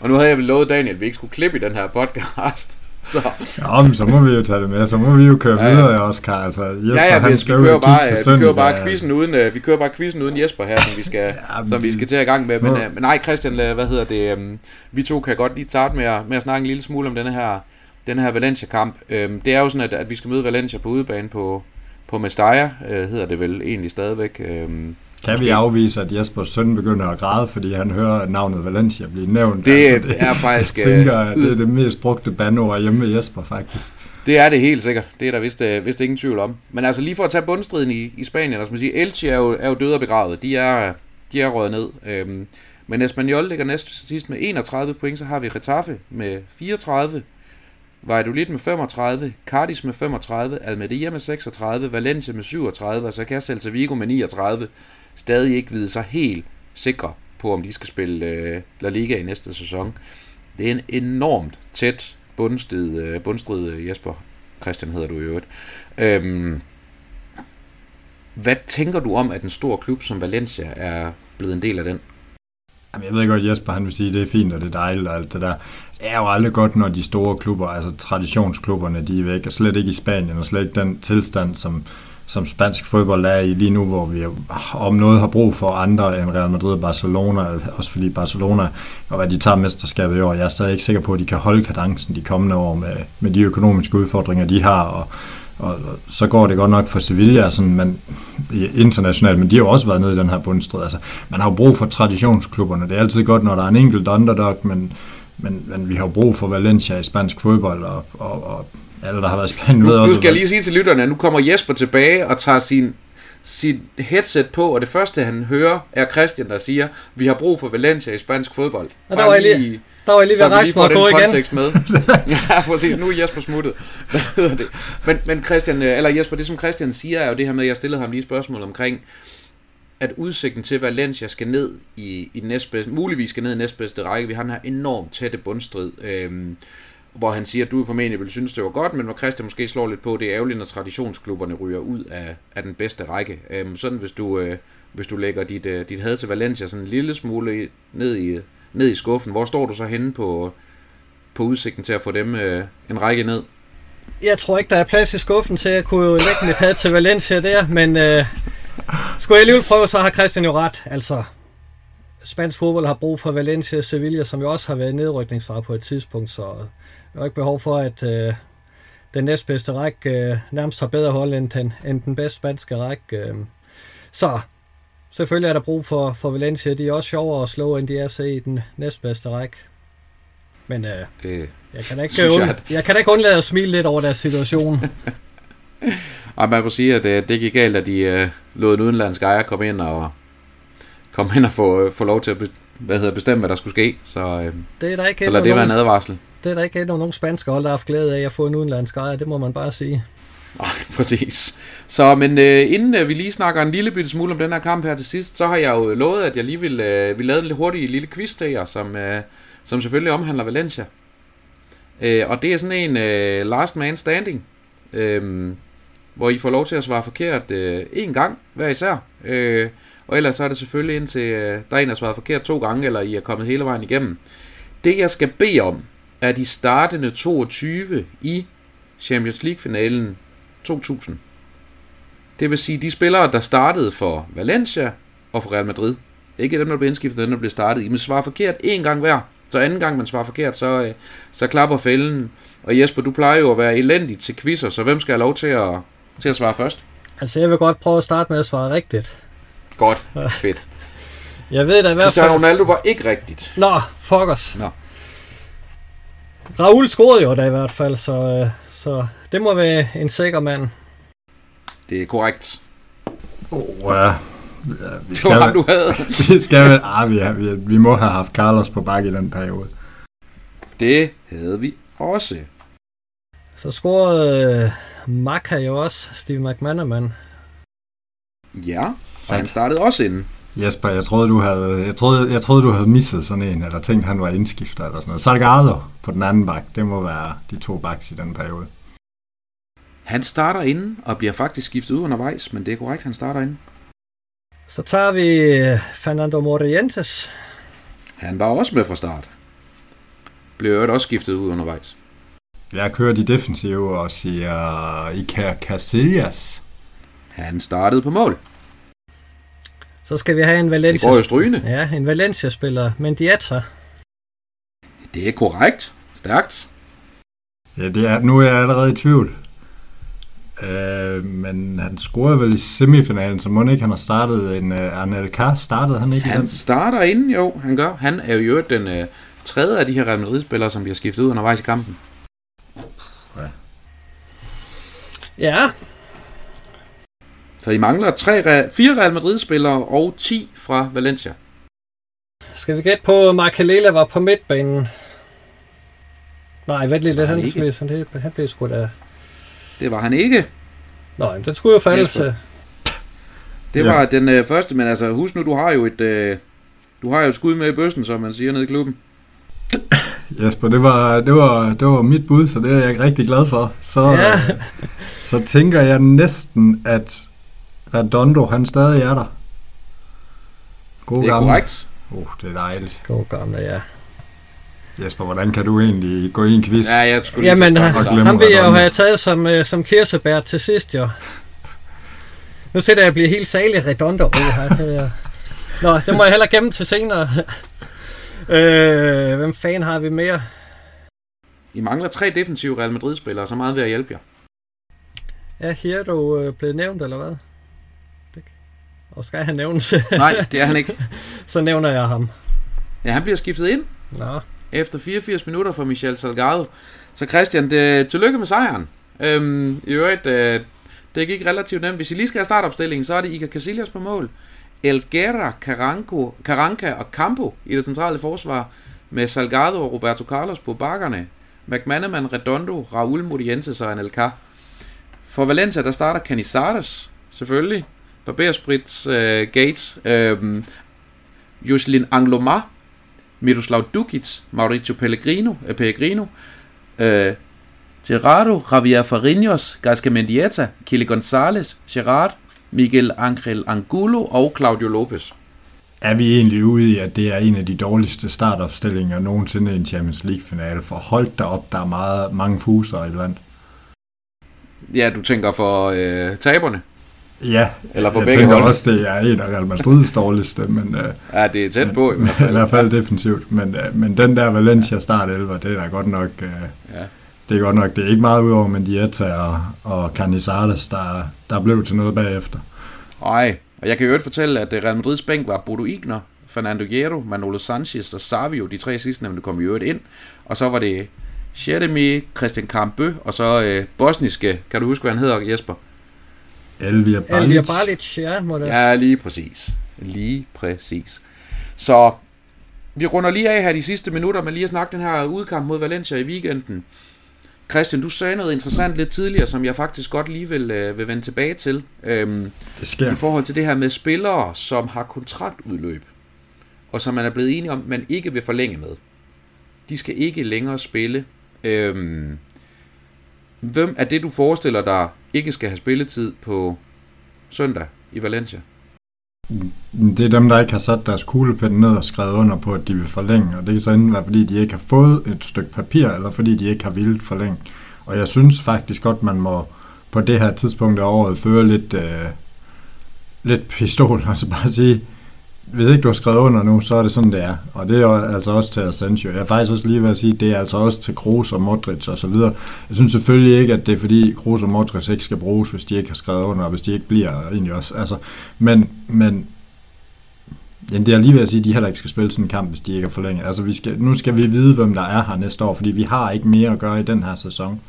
Og nu havde jeg vel lovet Daniel, at vi ikke skulle klippe i den her podcast. Så. Ja, men så må vi jo tage det med, så må vi jo køre ja, videre, Oscar. Altså, Jesper, ja, ja, vi, vi, kører bare, vi kører bare quizzen uden, uh, vi kører bare quizzen uden Jesper her, som vi skal, ja, som vi skal til at gang med. Men, uh, men nej, Christian, hvad hedder det, um, vi to kan godt lige starte med at, med at snakke en lille smule om denne her, denne her Valencia-kamp. Um, det er jo sådan, at, at vi skal møde Valencia på udebane på, på Mestalla, uh, hedder det vel egentlig stadigvæk. Um, kan Måske. vi afvise, at Jespers søn begynder at græde, fordi han hører navnet Valencia blive nævnt? Det, altså, det er faktisk... Jeg tænker, at det er det mest brugte bandord hjemme med Jesper, faktisk. Det er det helt sikkert. Det er der vist, øh, vist ingen tvivl om. Men altså lige for at tage bundstriden i, i Spanien, altså man siger, Elche er jo, er jo døde og begravet. De er, de er røget ned. Øhm, men Espanyol ligger næst sidst med 31 point, så har vi Retafe med 34, Valladolid med 35, Cardis med 35, Almeria med 36, Valencia med 37, og så kan Celta Vigo med 39 stadig ikke vide sig helt sikre på, om de skal spille øh, La Liga i næste sæson. Det er en enormt tæt øh, bundstrid, øh, bundstrid Jesper. Christian hedder du i øvrigt. Øhm, hvad tænker du om, at en stor klub som Valencia er blevet en del af den? Jamen, jeg ved godt, Jesper han vil sige, at det er fint og det er dejligt og alt det der. Det er jo aldrig godt, når de store klubber, altså traditionsklubberne, de er væk, og slet ikke i Spanien, og slet ikke den tilstand, som, som spansk fodbold er i lige nu, hvor vi om noget har brug for andre end Real Madrid og Barcelona, også fordi Barcelona, og hvad de tager mesterskabet i år, jeg er stadig ikke sikker på, at de kan holde kadencen de kommende år med, med de økonomiske udfordringer, de har, og, og, og så går det godt nok for Sevilla, sådan, men, internationalt, men de har jo også været nede i den her bundstrid. Altså, man har jo brug for traditionsklubberne. Det er altid godt, når der er en enkelt underdog, men, men, men vi har brug for Valencia i spansk fodbold, og, og, og alle, der har været spændende ved. Nu, nu skal jeg lige sige til lytterne, at nu kommer Jesper tilbage og tager sin sit headset på, og det første han hører er Christian, der siger, vi har brug for Valencia i spansk fodbold. Og der var, jeg lige, der var jeg lige ved at rejse for at gå igen. Med. ja, for at se, nu er Jesper smuttet. Hvad hedder det? Men, men Christian, øh, eller Jesper, det som Christian siger, er jo det her med, at jeg stillede ham lige spørgsmål omkring, at udsigten til Valencia skal ned i, i næstbedste, muligvis skal ned i næstbedste række. Vi har den her enormt tætte bundstrid. Øhm, hvor han siger, at du formentlig vil synes, det var godt, men hvor Christian måske slår lidt på, det er ærgerligt, når traditionsklubberne ryger ud af, af den bedste række. Øhm, sådan hvis du, øh, hvis du lægger dit, øh, dit had til Valencia sådan en lille smule ned i, ned i skuffen, hvor står du så henne på, på udsigten til at få dem øh, en række ned? Jeg tror ikke, der er plads i skuffen til at kunne lægge mit had til Valencia der, men øh, skulle jeg alligevel prøve, så har Christian jo ret. Altså, spansk fodbold har brug for Valencia og Sevilla, som jo også har været nedrykningsfar på et tidspunkt, så der er ikke behov for, at øh, den næstbedste række øh, nærmest har bedre hold end den, end den bedste spanske række. Øh. Så selvfølgelig er der brug for, for Valencia. De er også sjovere at slå, end de er se i den næstbedste række. Men øh, det jeg, kan da ikke und, jeg, jeg kan da ikke undlade at smile lidt over deres situation. og man må sige, at det, det gik galt, at de øh, lod en udenlandsk ejer komme ind og komme ind og få, øh, få lov til at hvad hedder, bestemme, hvad der skulle ske. Så, øh, det er der ikke så lad det være en advarsel. Det er der ikke endnu nogen spanske hold, der har haft glæde af at få en udenlandsk ejer, det må man bare sige. Nej, præcis. Så, men øh, inden øh, vi lige snakker en lille bitte smule om den her kamp her til sidst, så har jeg jo lovet, at jeg lige vil, øh, vil lave en lidt hurtig lille quiz til jer, som, øh, som selvfølgelig omhandler Valencia. Øh, og det er sådan en øh, last man standing, øh, hvor I får lov til at svare forkert øh, gang hver især. Øh, og ellers så er det selvfølgelig indtil øh, der er en, der har svaret forkert to gange, eller I er kommet hele vejen igennem. Det jeg skal bede om, er de startende 22 i Champions League-finalen 2000. Det vil sige, de spillere, der startede for Valencia og for Real Madrid. Ikke dem, der blev indskiftet, dem, der blev startet i. Men svarer forkert en gang hver. Så anden gang, man svarer forkert, så, øh, så klapper fælden. Og Jesper, du plejer jo at være elendig til quizzer, så hvem skal have lov til at, til at svare først? Altså, jeg vil godt prøve at starte med at svare rigtigt. Godt. Fedt. jeg ved da i hvert fald... Cristiano Ronaldo var ikke rigtigt. Nå, fuck os. Nå. Raul scorede jo da i hvert fald, så, øh, så det må være en sikker mand. Det er korrekt. Oh, ja. vi skal, det var ham, du havde. vi, skal, ah, vi, vi, vi må have haft Carlos på bakke i den periode. Det havde vi også. Så scorede uh, Maka jo også, Steve McManaman. Ja, så han startede også inden. Jesper, jeg troede, du havde, jeg troede, jeg troede, du havde misset sådan en, eller tænkt, han var indskifter eller sådan noget. Salgado på den anden bak, det må være de to baks i den periode. Han starter inden, og bliver faktisk skiftet ud undervejs, men det er korrekt, han starter inden. Så tager vi øh, Fernando Morientes. Han var også med fra start. Blev jo også skiftet ud undervejs. Jeg kører de defensive og siger Iker Casillas. Han startede på mål. Så skal vi have en Valencia... Det går jo strygende. Ja, en Valencia-spiller. Mendieta. Det er korrekt. Stærkt. Ja, det er, nu er jeg allerede i tvivl. Øh, men han scorede vel i semifinalen, så må ikke han har startet en... Uh, Arnel K. startede han ikke Han starter inden, jo, han gør. Han er jo den uh, tredje af de her Real Madrid-spillere, som bliver skiftet ud undervejs i kampen. Ja. Så I mangler tre, fire Real Madrid-spillere og 10 fra Valencia. Skal vi gætte på, at Marcalela var på midtbanen? Nej, vent lidt, han, han, blev, han, han blev sgu da... Det var han ikke. Nå, den skulle jo falde til. Det var ja. den øh, første, men altså husk nu, du har jo et, øh, du har jo et skud med i bøssen, som man siger nede i klubben. Jesper, det var, det, var, det var mit bud, så det er jeg rigtig glad for. Så, ja. så tænker jeg næsten, at Redondo, han stadig er der. God det er gamle. korrekt. Uh, det er dejligt. God gamle, ja. Jesper, hvordan kan du egentlig gå i en quiz? Ja, jeg skulle lige Jamen, han, han vil jeg jo have taget som, uh, som kirsebær til sidst, jo. Nu sætter jeg at blive helt salig Redondo. Uh, her. Nå, det må jeg heller gemme til senere. øh, hvem fanden har vi mere? I mangler tre defensive Real Madrid-spillere, så meget vil jeg hjælpe jer. Er Hierro øh, blevet nævnt, eller hvad? Og skal han nævnes? Nej, det er han ikke. så nævner jeg ham. Ja, han bliver skiftet ind Nå, efter 84 minutter for Michel Salgado. Så Christian, det, tillykke med sejren. Øhm, I øvrigt, øh, det gik relativt nemt. Hvis I lige skal have startopstillingen, så er det Iker Casillas på mål. Elguera, Caranco, Caranca og Campo i det centrale forsvar, med Salgado og Roberto Carlos på bakkerne. McManaman, Redondo, Raul Modientes og Anelka. For Valencia, der starter Canizares, selvfølgelig. Barberspritz, øh, Gates, øh, Jocelyn Anglomar, Miroslav Dukic, Mauricio Pellegrino, eh, Pellegrino øh, Gerardo, Javier Fariños, Gasca Mendieta, Kili Gonzalez, Gerard, Miguel Angel Angulo og Claudio Lopez. Er vi egentlig ude i, at det er en af de dårligste startopstillinger nogensinde i en Champions League-finale? For hold der op, der er meget, mange fuser iblandt. Ja, du tænker for øh, taberne? Ja, Eller for jeg begge tænker hold? også, det er en af Real Madrids dårligste, men øh, Ja, det er tæt på i hvert i fald. hvert fald defensivt. Men, øh, men den der Valencia start 11, det er da godt nok... Øh, Ja. Det er godt nok, det er ikke meget udover Mendieta og, og Canizares, der, der blev til noget bagefter. Ej, og jeg kan jo øvrigt fortælle, at øh, Real Madrids bænk var Bodo Igner, Fernando Hierro, Manolo Sanchez og Savio, de tre sidstnævnte kom i øvrigt ind. Og så var det Jeremy, Christian Kambø, og så øh, bosniske, kan du huske, hvad han hedder, Jesper? Elvia Balic. Elvia Balic, ja, må det. Ja, lige præcis. Lige præcis. Så vi runder lige af her de sidste minutter med lige at snakke den her udkamp mod Valencia i weekenden. Christian, du sagde noget interessant lidt tidligere, som jeg faktisk godt lige vil, øh, vil vende tilbage til. Øhm, Det sker. I forhold til det her med spillere, som har kontraktudløb, og som man er blevet enige om, man ikke vil forlænge med. De skal ikke længere spille. Øhm, hvem er det, du forestiller dig ikke skal have spilletid på søndag i Valencia? Mm, det er dem, der ikke har sat deres kuglepen ned og skrevet under på, at de vil forlænge. Og det kan så enten være, fordi de ikke har fået et stykke papir, eller fordi de ikke har villet forlænge. Og jeg synes faktisk godt, man må på det her tidspunkt af året føre lidt, øh, lidt pistol, og så altså bare sige, hvis ikke du har skrevet under nu, så er det sådan, det er. Og det er jo altså også til Asensio. Jeg er faktisk også lige ved at sige, det er altså også til Kroos og Modric og så videre. Jeg synes selvfølgelig ikke, at det er fordi Kroos og Modric ikke skal bruges, hvis de ikke har skrevet under, og hvis de ikke bliver egentlig også. Altså, men, men Jamen, det er lige ved at sige, at de heller ikke skal spille sådan en kamp, hvis de ikke er forlænget. Altså, vi skal, nu skal vi vide, hvem der er her næste år, fordi vi har ikke mere at gøre i den her sæson.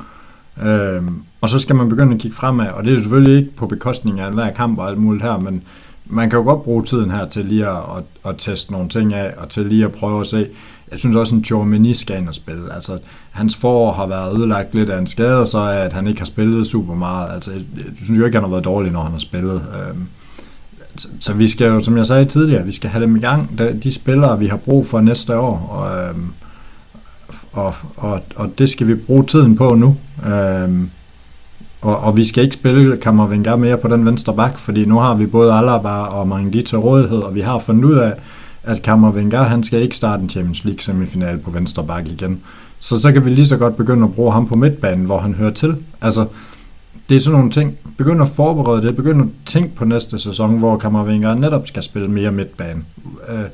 Øhm, og så skal man begynde at kigge fremad, og det er selvfølgelig ikke på bekostning af hver kamp og alt muligt her, men man kan jo godt bruge tiden her til lige at, at, at teste nogle ting af, og til lige at prøve at se. Jeg synes også, at Chormini skal ind og spille. Altså, hans forår har været ødelagt lidt af en skade, og så er, at han ikke har spillet super meget. Altså, jeg, jeg synes jo ikke, han har været dårlig, når han har spillet. Øhm, så, så vi skal jo, som jeg sagde tidligere, vi skal have dem i gang, de, de spillere, vi har brug for næste år, og, øhm, og, og, og det skal vi bruge tiden på nu. Øhm, og, og vi skal ikke spille Kammervenger mere på den venstre bak, fordi nu har vi både Alaba og Mangdi til rådighed, og vi har fundet ud af, at Kammervenger, han skal ikke starte en Champions League semifinal på venstre bak igen. Så så kan vi lige så godt begynde at bruge ham på midtbanen, hvor han hører til. Altså, det er sådan nogle ting. Begynd at forberede det. Begynd at tænke på næste sæson, hvor Kammervenger netop skal spille mere midtbane. Øh,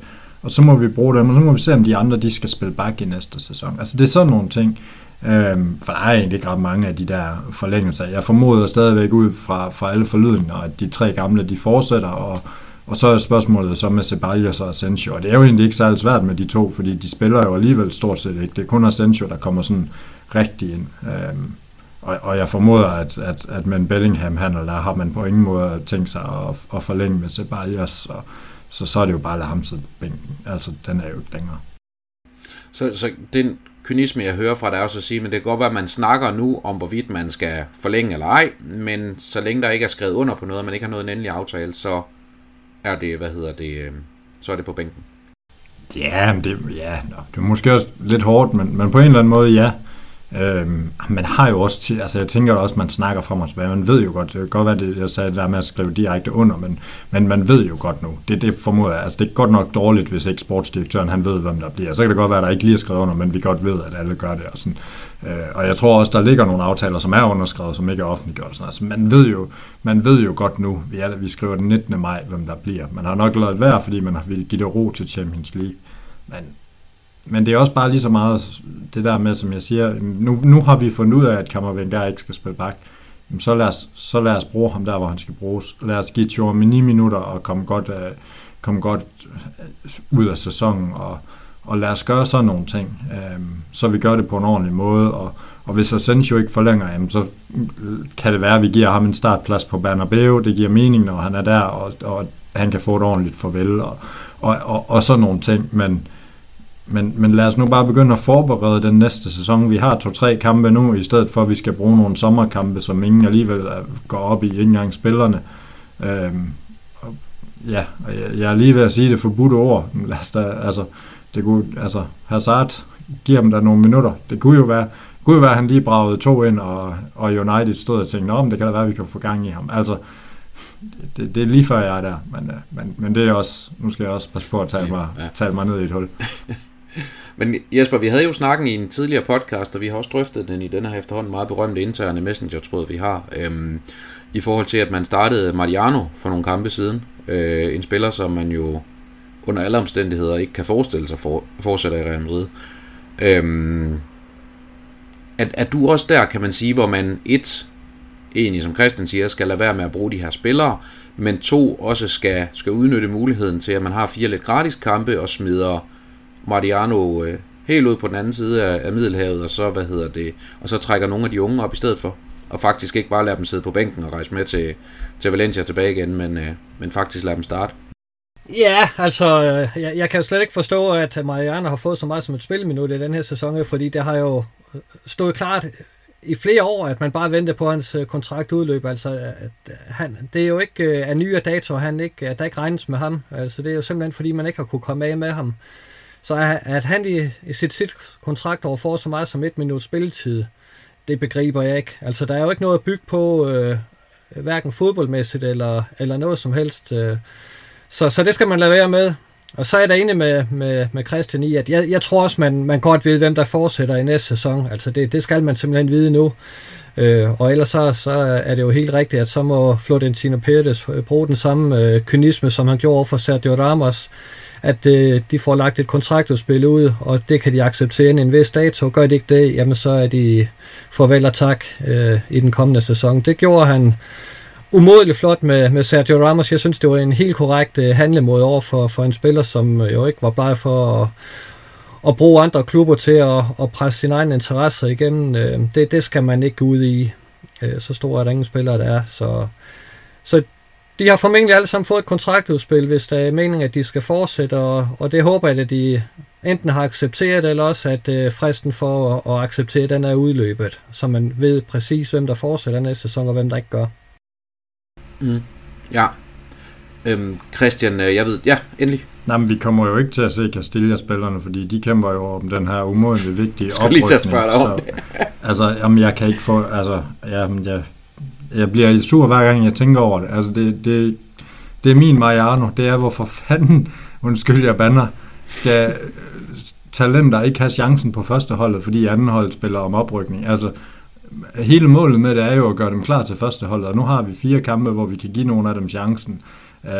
og så må vi bruge dem, og så må vi se, om de andre de skal spille bak i næste sæson. Altså, det er sådan nogle ting. Øhm, for der er egentlig ikke ret mange af de der forlængelser. Jeg formoder stadigvæk ud fra, fra alle forlydende, at de tre gamle, de fortsætter, og, og så er spørgsmålet så med Ceballos og Asensio, og det er jo egentlig ikke særlig svært med de to, fordi de spiller jo alligevel stort set ikke. Det er kun Asensio, der kommer sådan rigtig ind. Øhm, og, og jeg formoder, at, at, at med en Bellingham-handel, der har man på ingen måde tænkt sig at, at forlænge med Ceballos, og, så, så er det jo bare at lade ham sidde på bænken. Altså, den er jo ikke længere. Så, så den kynisme, jeg hører fra dig, er også at sige, men det kan godt være, at man snakker nu om, hvorvidt man skal forlænge eller ej, men så længe der ikke er skrevet under på noget, og man ikke har noget en endelig aftale, så er det, hvad hedder det, øh, så er det på bænken. Ja, men det, ja, det er måske også lidt hårdt, men, men på en eller anden måde, ja. Øhm, man har jo også, til, altså jeg tænker også, man snakker frem og tilbage, man ved jo godt, det kan godt være, det, jeg sagde det der med at skrive direkte under, men, men man ved jo godt nu, det, det formoder jeg, altså det er godt nok dårligt, hvis ikke sportsdirektøren, han ved, hvem der bliver, så kan det godt være, at der ikke lige er skrevet under, men vi godt ved, at alle gør det, og sådan. Øh, og jeg tror også, der ligger nogle aftaler, som er underskrevet, som ikke er offentliggjort, sådan. altså man ved jo, man ved jo godt nu, vi, er, vi skriver den 19. maj, hvem der bliver, man har nok lavet værd, fordi man har ville give det ro til Champions League, men men det er også bare lige så meget det der med, som jeg siger, nu, nu har vi fundet ud af, at Kammervenga ikke skal spille bak. så lad, os, så lad os bruge ham der, hvor han skal bruges. Lad os give Chouamini minutter og komme godt, øh, komme godt øh, ud af sæsonen, og, og lad os gøre sådan nogle ting, øh, så vi gør det på en ordentlig måde, og, og hvis Asensio ikke forlænger, jamen, så kan det være, at vi giver ham en startplads på Bernabeu, det giver mening, når han er der, og, og han kan få et ordentligt farvel, og, og, og, og sådan nogle ting, men, men, men lad os nu bare begynde at forberede den næste sæson. Vi har to-tre kampe nu, i stedet for at vi skal bruge nogle sommerkampe, som ingen alligevel går op i, ikke engang spillerne. Øhm, og, ja, og jeg, jeg er lige ved at sige det forbudte ord. Lad os da, altså, det kunne, altså, Hazard giver dem der nogle minutter. Det kunne jo være, kunne jo være at han lige bragede to ind, og, og United stod og tænkte, om det kan da være, at vi kan få gang i ham. Altså, det, det er lige før jeg er der, men, men, men det er også, nu skal jeg også passe på at tale mig, ja. tale mig ned i et hul. Men Jesper, vi havde jo snakken i en tidligere podcast, og vi har også drøftet den i den her efterhånden meget berømte interne messenger-tråd, vi har, øhm, i forhold til, at man startede Mariano for nogle kampe siden. Øh, en spiller, som man jo under alle omstændigheder ikke kan forestille sig for, fortsætter i Real Madrid. Øhm, at, at du også der, kan man sige, hvor man et, egentlig som Christian siger, skal lade være med at bruge de her spillere, men to også skal, skal udnytte muligheden til, at man har fire lidt gratis kampe og smider Mariano øh, helt ud på den anden side af, af Middelhavet, og så, hvad hedder det, og så trækker nogle af de unge op i stedet for. Og faktisk ikke bare lade dem sidde på bænken og rejse med til, til Valencia tilbage igen, men, øh, men faktisk lade dem starte. Ja, altså, øh, jeg, jeg kan jo slet ikke forstå, at Mariano har fået så meget som et spilminut i den her sæson, fordi det har jo øh, stået klart i flere år, at man bare venter på hans øh, kontrakt udløb. Altså, at han, det er jo ikke af nyere dato, han ikke, at der ikke regnes med ham. Altså, det er jo simpelthen, fordi man ikke har kunne komme af med ham. Så at han i, i sit, sit kontraktår får så meget som et minut spilletid, det begriber jeg ikke. Altså, der er jo ikke noget at bygge på, øh, hverken fodboldmæssigt eller, eller noget som helst. Øh. Så, så det skal man lade være med. Og så er jeg da enig med, med, med Christian i, at jeg, jeg tror også, man, man godt ved, hvem der fortsætter i næste sæson. Altså, det, det skal man simpelthen vide nu. Øh, og ellers så, så er det jo helt rigtigt, at så må Florentino Pérez bruge den samme øh, kynisme, som han gjorde for Sergio Ramos at øh, de får lagt et kontraktudspil ud, og det kan de acceptere en vis dato. Gør de ikke det, jamen så er de farvel og tak øh, i den kommende sæson. Det gjorde han umådeligt flot med, med Sergio Ramos. Jeg synes, det var en helt korrekt øh, handlemåde over for, for en spiller, som jo ikke var bare for at, at bruge andre klubber til at, at presse sine egne interesser igennem. Øh, det, det skal man ikke gå ud i. Øh, så stor er der ingen spillere, der er. Så, så de har formentlig alle sammen fået et kontraktudspil, hvis der er meningen, at de skal fortsætte, og, og det håber jeg, at de enten har accepteret, eller også at øh, fristen for at, at acceptere, den er udløbet, så man ved præcis, hvem der fortsætter næste sæson, og hvem der ikke gør. Mm. Ja. Øhm, Christian, øh, jeg ved, ja, endelig. Nej, men vi kommer jo ikke til at se Castilla-spillerne, fordi de kæmper jo om den her umådeligt vigtige oprykning. Jeg lige til at spørge dig om så, Altså, jamen, jeg kan ikke få, altså, jamen, jeg, jeg bliver sur hver gang, jeg tænker over det. Altså, det, det, det er min Mariano. Det er, hvorfor fanden, undskyld, jeg banner, skal øh, talenter ikke have chancen på første holdet, fordi anden hold spiller om oprykning. Altså, hele målet med det er jo at gøre dem klar til førstehold, og nu har vi fire kampe, hvor vi kan give nogle af dem chancen. Uh,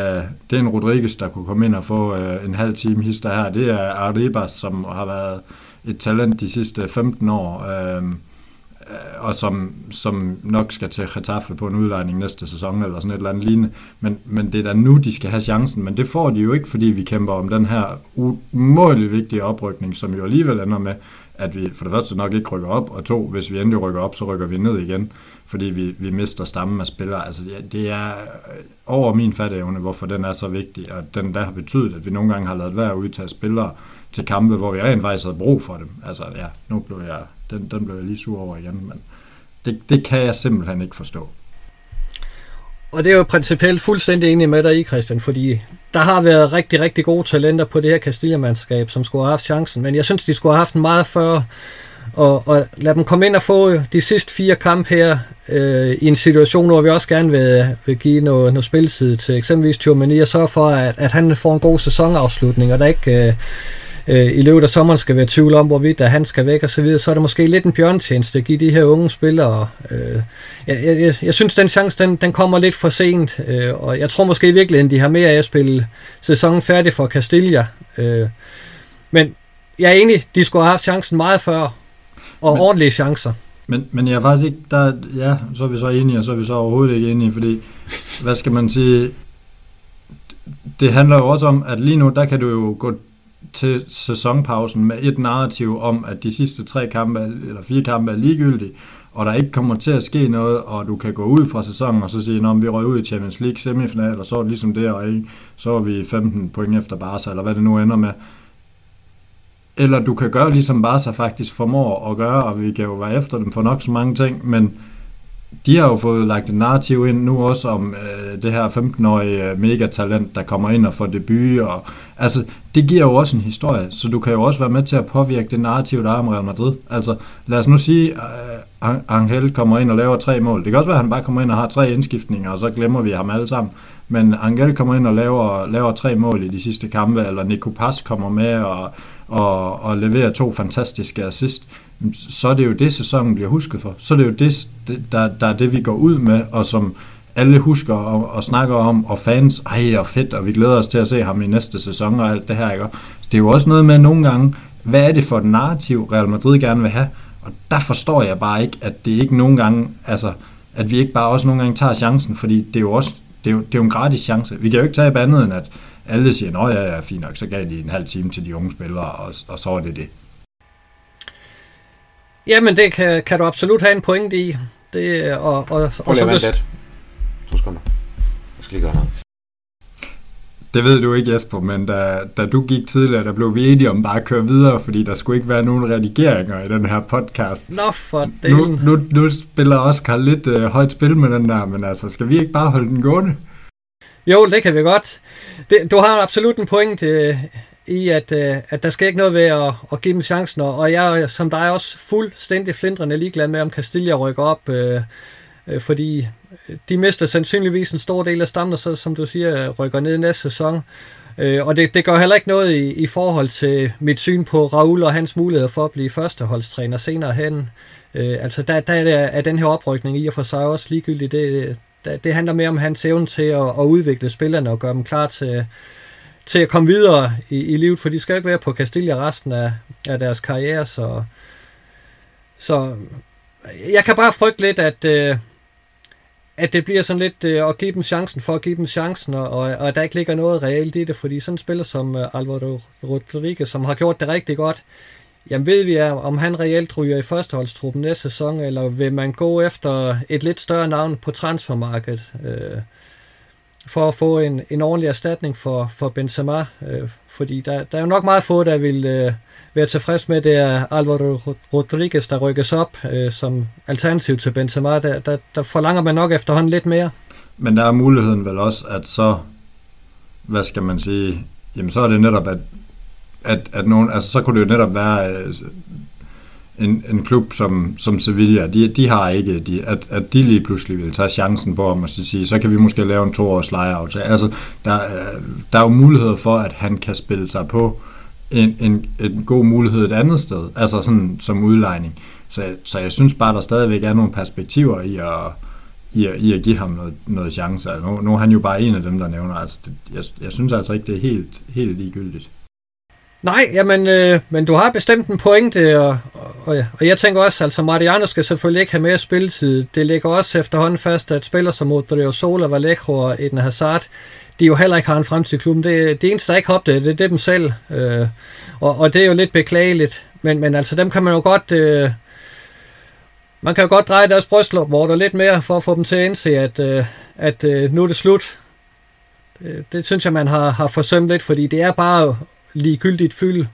det er en Rodriguez, der kunne komme ind og få uh, en halv time hister her. Det er Arribas, som har været et talent de sidste 15 år. Uh, Øh, og som, som nok skal til Getafe på en udlejning næste sæson, eller sådan et eller andet lignende. Men, men det er da nu, de skal have chancen, men det får de jo ikke, fordi vi kæmper om den her umådelig vigtige oprykning, som jo alligevel ender med, at vi for det første nok ikke rykker op, og to, hvis vi endelig rykker op, så rykker vi ned igen, fordi vi, vi mister stammen af spillere. Altså, det, det er øh, over min fatteevne, hvorfor den er så vigtig, og den der har betydet, at vi nogle gange har lavet være at udtage spillere til kampe, hvor vi rent faktisk havde brug for dem. Altså, ja, nu blev jeg den, den blev jeg lige sur over igen, men det, det kan jeg simpelthen ikke forstå. Og det er jo principielt fuldstændig enig med dig i, Christian, fordi der har været rigtig, rigtig gode talenter på det her Castilla-mandskab, som skulle have haft chancen, men jeg synes, de skulle have haft en meget før, og, og lad dem komme ind og få de sidste fire kampe her øh, i en situation, hvor vi også gerne vil, vil give noget, noget spilletid til eksempelvis Tjomani og sørge for, at, at han får en god sæsonafslutning, og der ikke øh, øh, i løbet af sommeren skal være tvivl om, hvorvidt at han skal væk og så videre, så er det måske lidt en bjørntjeneste at give de her unge spillere. Øh, jeg, jeg, jeg synes, den chance, den, den kommer lidt for sent, øh, og jeg tror måske i virkeligheden, de har mere af at spille sæsonen færdig for Castilla. Øh, men jeg er enig, de skulle have haft chancen meget før, og men, ordentlige chancer. Men, men jeg er faktisk ikke, der, ja, så er vi så enige, og så er vi så overhovedet ikke enige, fordi, hvad skal man sige, det handler jo også om, at lige nu, der kan du jo gå til sæsonpausen med et narrativ om, at de sidste tre kampe, eller fire kampe er ligegyldige, og der ikke kommer til at ske noget, og du kan gå ud fra sæsonen og så sige, at vi røg ud i Champions League semifinal, og så er det ligesom det, og ikke, så er vi 15 point efter Barca, eller hvad det nu ender med. Eller du kan gøre ligesom Barca faktisk formår at gøre, og vi kan jo være efter dem for nok så mange ting, men de har jo fået lagt et narrativ ind nu også om øh, det her 15-årige øh, megatalent, der kommer ind og får debut. Og, altså, det giver jo også en historie, så du kan jo også være med til at påvirke det narrativ, der er om Real Madrid. Altså, lad os nu sige, øh, Angel kommer ind og laver tre mål. Det kan også være, at han bare kommer ind og har tre indskiftninger, og så glemmer vi ham alle sammen. Men Angel kommer ind og laver, laver tre mål i de sidste kampe, eller Nico Pass kommer med og, og, og leverer to fantastiske assist så er det jo det, sæsonen bliver husket for. Så er det jo det, der, der er det, vi går ud med, og som alle husker og, og snakker om, og fans, ej, og fedt, og vi glæder os til at se ham i næste sæson og alt det her, ikke? Det er jo også noget med nogle gange, hvad er det for et narrativ, Real Madrid gerne vil have? Og der forstår jeg bare ikke, at det ikke nogle gange, altså, at vi ikke bare også nogle gange tager chancen, fordi det er jo også, det er jo, det er jo en gratis chance. Vi kan jo ikke tage andet end, at alle siger, nå ja, ja, fint nok, så gav de en halv time til de unge spillere, og, og så er det det. Jamen, det kan, kan du absolut have en point i. Det, og, og, og, Prøv lige at vente To sekunder. Jeg skal lige gøre noget. Det ved du ikke, Jesper, men da, da du gik tidligere, der blev vi enige om bare at køre videre, fordi der skulle ikke være nogen redigeringer i den her podcast. Nå for det. Nu, nu, nu spiller Oscar lidt øh, højt spil med den der, men altså, skal vi ikke bare holde den gående? Jo, det kan vi godt. Det, du har absolut en point. Øh, i, at, øh, at der skal ikke noget ved at, at give dem chancen, og jeg er som dig også fuldstændig flindrende ligeglad med, om Castilla rykker op, øh, øh, fordi de mister sandsynligvis en stor del af stammen, og så, som du siger, rykker ned næste sæson. Øh, og det, det gør heller ikke noget i, i forhold til mit syn på Raul og hans muligheder for at blive førsteholdstræner senere hen. Øh, altså der, der er den her oprykning i og for sig også ligegyldigt. Det, det, det handler mere om hans evne til at, at udvikle spillerne og gøre dem klar til, til at komme videre i, i livet, for de skal ikke være på Castilla resten af, af deres karriere, så, så jeg kan bare frygte lidt, at, øh, at det bliver sådan lidt øh, at give dem chancen for at give dem chancen, og, og, og der ikke ligger noget reelt i det, fordi sådan en spiller som øh, Alvaro Rodriguez, som har gjort det rigtig godt, jamen ved vi, om han reelt ryger i førsteholdstruppen næste sæson, eller vil man gå efter et lidt større navn på transfermarkedet? Øh, for at få en, en ordentlig erstatning for, for Benzema, øh, fordi der, der er jo nok meget få, der vil øh, være tilfreds med, det er Alvaro Rodriguez, der rykkes op øh, som alternativ til Benzema. Der, der, der forlanger man nok efterhånden lidt mere. Men der er muligheden vel også, at så, hvad skal man sige, jamen så er det netop, at, at, at nogen, altså så kunne det jo netop være, øh, en, en klub som, som Sevilla, de, de har ikke, de, at, at de lige pludselig vil tage chancen på ham og så sige, så kan vi måske lave en toårs lejeaftale. Altså, der, øh, der er jo mulighed for, at han kan spille sig på en, en, en god mulighed et andet sted, altså sådan som udlejning. Så, så jeg synes bare, der stadigvæk er nogle perspektiver i at, i at, i at give ham noget, noget chance. Altså, nu, nu er han jo bare en af dem, der nævner, altså, det, jeg, jeg synes altså ikke, det er helt, helt ligegyldigt. Nej, jamen, øh, men du har bestemt en pointe, øh, og, og, og jeg tænker også, altså Mariano skal selvfølgelig ikke have mere spilletid. Det ligger også efterhånden fast, at spillere som Odrio Sola, Vallejo og Eden Hazard, de jo heller ikke har en fremtid i klubben. Det, det eneste, der ikke har det, det er dem selv. Øh, og, og det er jo lidt beklageligt. Men, men altså, dem kan man jo godt... Øh, man kan jo godt dreje deres der lidt mere, for at få dem til at indse, at, øh, at øh, nu er det slut. Det, det synes jeg, man har, har forsømt lidt, fordi det er bare ligegyldigt fylde.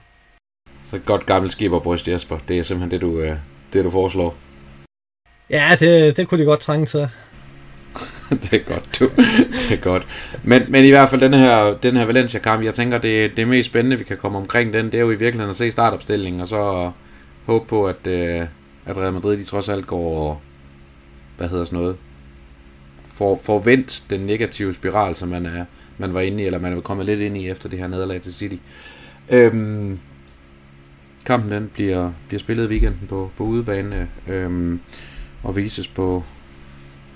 Så godt gammelt skibberbryst, Jesper. Det er simpelthen det, du, øh, det, du foreslår. Ja, det, det kunne de godt trænge til. det er godt, du. Det er godt. Men, men i hvert fald den her, den her Valencia-kamp, jeg tænker, det, det mest spændende, vi kan komme omkring den, det er jo i virkeligheden at se startopstillingen, og så håbe på, at, øh, at Real Madrid, de trods alt går, hvad hedder sådan noget, for, forvent den negative spiral, som man er, man var inde i, eller man er kommet lidt ind i efter det her nederlag til City. Øhm, kampen den bliver, bliver spillet i weekenden på, på udebane, øhm, og vises på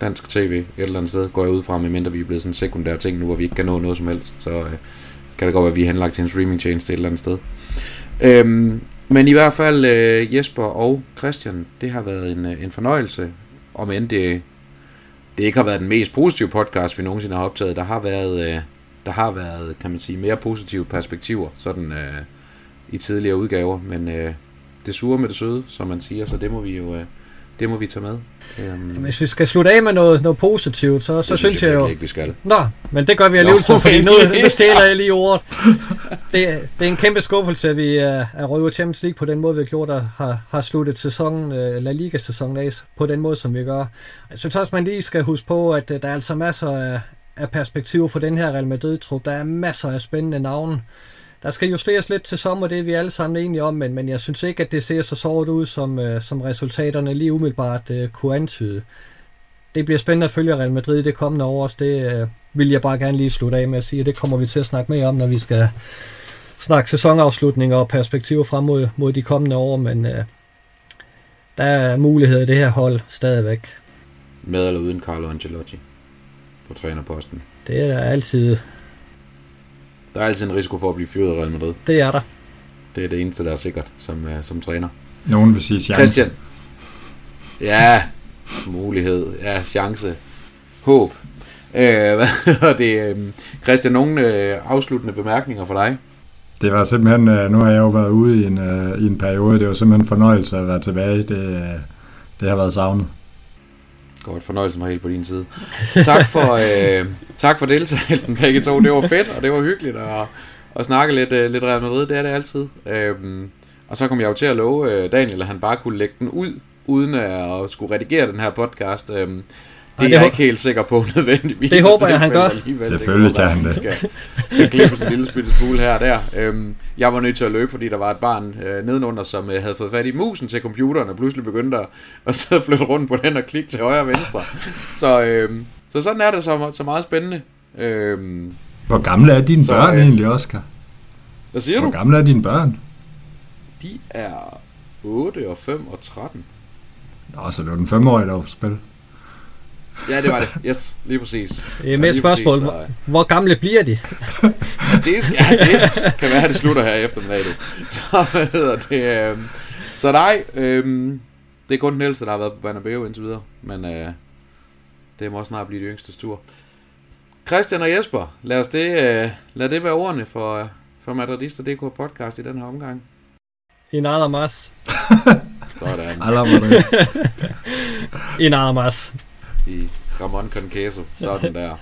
dansk tv et eller andet sted, går jeg ud fra, medmindre vi er blevet sådan sekundære ting nu, hvor vi ikke kan nå noget som helst, så øh, kan det godt være, at vi er henlagt til en streamingtjeneste et eller andet sted. Øhm, men i hvert fald øh, Jesper og Christian, det har været en, øh, en fornøjelse, om end det, det ikke har været den mest positive podcast, vi nogensinde har optaget. Der har været, øh, der har været kan man sige, mere positive perspektiver sådan øh, i tidligere udgaver, men øh, det sure med det søde, som man siger, så det må vi jo... Øh, det må vi tage med. Øhm, Hvis vi skal slutte af med noget, noget positivt, så, så synes, jeg, jeg jo... ikke, vi skal. Nå, men det gør vi alligevel, Nå, fordi nu, nu stjæler jeg lige ordet. Det, det er en kæmpe skuffelse, at vi er, er røget Champions League på den måde, vi har gjort, og har, har sluttet sæsonen, øh, La Liga-sæsonen af på den måde, som vi gør. Jeg synes også, man lige skal huske på, at øh, der er altså masser af, af perspektiver for den her Real Madrid-trup. Der er masser af spændende navne der skal justeres lidt til sommer, det er vi alle sammen enige om, men, men jeg synes ikke, at det ser så såret ud, som, uh, som resultaterne lige umiddelbart uh, kunne antyde. Det bliver spændende at følge Real Madrid det kommende år også. Det uh, vil jeg bare gerne lige slutte af med at sige, og det kommer vi til at snakke mere om, når vi skal snakke sæsonafslutninger og perspektiver frem mod, mod de kommende år, men uh, der er muligheder i det her hold stadigvæk. Med eller uden Carlo Ancelotti på trænerposten? Det er der altid der er altid en risiko for at blive fyret af Real Madrid. Det er der. Det er det eneste, der er sikkert som, uh, som træner. Nogen vil sige chance. Christian. Ja, mulighed. Ja, chance. Håb. Uh, hvad hedder det? Uh, Christian, nogle uh, afsluttende bemærkninger for dig? Det var simpelthen, uh, nu har jeg jo været ude i en, uh, i en periode, det var simpelthen en fornøjelse at være tilbage. Det, uh, det har været savnet. Godt, fornøjelsen var helt på din side. Tak for, øh, tak for deltagelsen begge to. Det var fedt, og det var hyggeligt at, at snakke lidt, øh, lidt Real Madrid. Det er det altid. Øhm, og så kom jeg jo til at love øh, Daniel, at han bare kunne lægge den ud, uden at skulle redigere den her podcast. Øhm, det, er jeg ikke helt sikker på nødvendigvis. Det håber jeg, han gør. Selvfølgelig kan han det. Skal, skal klippe en lille spille smule her og der. Øhm, jeg var nødt til at løbe, fordi der var et barn øh, nedenunder, som øh, havde fået fat i musen til computeren, og pludselig begyndte at, at sidde og flytte rundt på den og klikke til højre og venstre. Så, øhm, så sådan er det så, så meget spændende. Øhm, Hvor gamle er dine så, børn øh, egentlig, Oscar? Hvad siger Hvor du? Hvor gamle er dine børn? De er 8 og 5 og 13. Nå, så det var den 5-årige, der var på spil. Ja, det var det. Yes, lige præcis. Det er med et spørgsmål. Præcis, hvor, hvor gamle bliver de? det, skal, ja, det kan være, at det slutter her i eftermiddag. Så hvad hedder det? Øh, så nej, øh, det er kun den ældste, der har været på Banabeo indtil videre. Men øh, det må også snart blive de yngste tur. Christian og Jesper, lad, os det, øh, lad det være ordene for, for Madridista.dk podcast i den her omgang. I nada más. Sådan. I nada más i Ramon Conqueso. Sådan der.